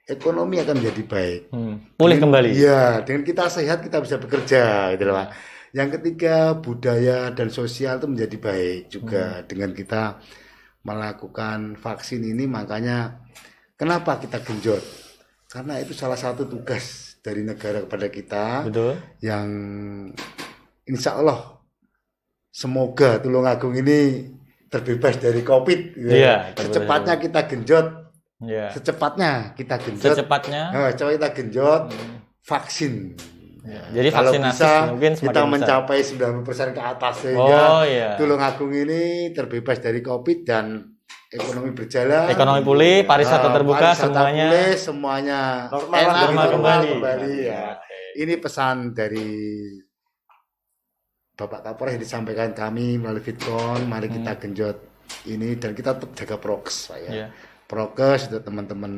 ekonomi akan menjadi baik. Hmm. Pulih Dengan- kembali. Iya, dengan kita sehat kita bisa bekerja, gitu loh, Pak. Yang ketiga, budaya dan sosial itu menjadi baik juga Hmm. dengan kita melakukan vaksin ini. Makanya kenapa kita genjot? Karena itu salah satu tugas dari negara kepada kita Betul. yang insya Allah semoga Tulungagung ini terbebas dari COVID. gitu. Iya, terbebas Secepatnya kita genjot, Ya. secepatnya kita genjot. Secepatnya. Nah, coba kita genjot vaksin. Ya. Jadi Kalau vaksinasi bisa mungkin kita besar. mencapai 90% ke atas sehingga Oh iya. Tulungagung ini terbebas dari COVID dan ekonomi berjalan. Ekonomi pulih, pariwisata Ah, terbuka, pariwisata semuanya pulih, semuanya Normal enak, lah, normal normal kembali. kembali, ya. Ya. Ini pesan dari Bapak Kapolres yang disampaikan kami melalui Fitcon. Mari kita genjot ini dan kita tetap jaga prokes, ya. Hmm. Iya. Prokes untuk teman-teman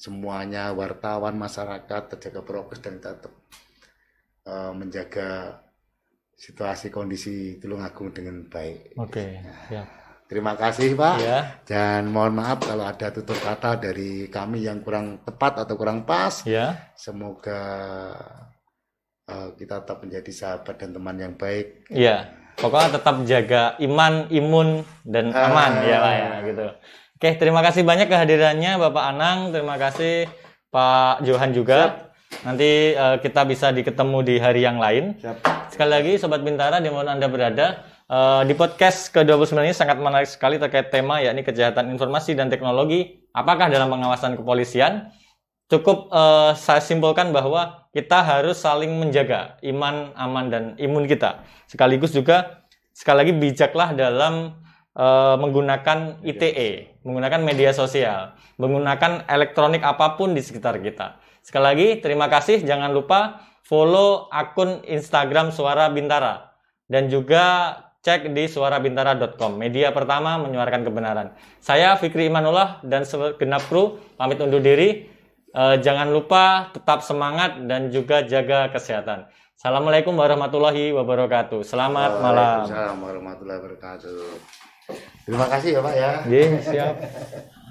semuanya, wartawan, masyarakat, terjaga prokes dan tetap eh, menjaga situasi kondisi Tulungagung dengan baik. Oke. Ya. Terima kasih Pak. Ya. Dan mohon maaf kalau ada tutur kata dari kami yang kurang tepat atau kurang pas. Ya. Semoga eh, kita tetap menjadi sahabat dan teman yang baik. Iya. Pokoknya tetap jaga iman, imun, dan aman Ah. ya Pak ya gitu. Oke, terima kasih banyak kehadirannya Bapak Anang, terima kasih Pak Johan juga. Nanti eh, kita bisa diketemu di hari yang lain. Siap. Sekali lagi Sobat Bintara di mana pun Anda berada, eh, di podcast ke-29 ini sangat menarik sekali terkait tema yakni kejahatan informasi dan teknologi. Apakah dalam pengawasan kepolisian? Cukup eh, saya simpulkan bahwa kita harus saling menjaga iman, aman, dan imun kita. Sekaligus juga sekali lagi bijaklah dalam eh, menggunakan ITE, menggunakan media sosial, menggunakan elektronik apa pun di sekitar kita. Sekali lagi terima kasih, jangan lupa follow akun Instagram Suara Bintara dan juga cek di suarabintara.com, media pertama menyuarakan kebenaran. Saya Fikri Imanullah dan segenap kru pamit undur diri. Eh, jangan lupa tetap semangat dan juga jaga kesehatan. Assalamualaikum warahmatullahi wabarakatuh. Selamat malam. Waalaikumsalam warahmatullahi wabarakatuh. Terima kasih ya Pak ya. Iya, siap.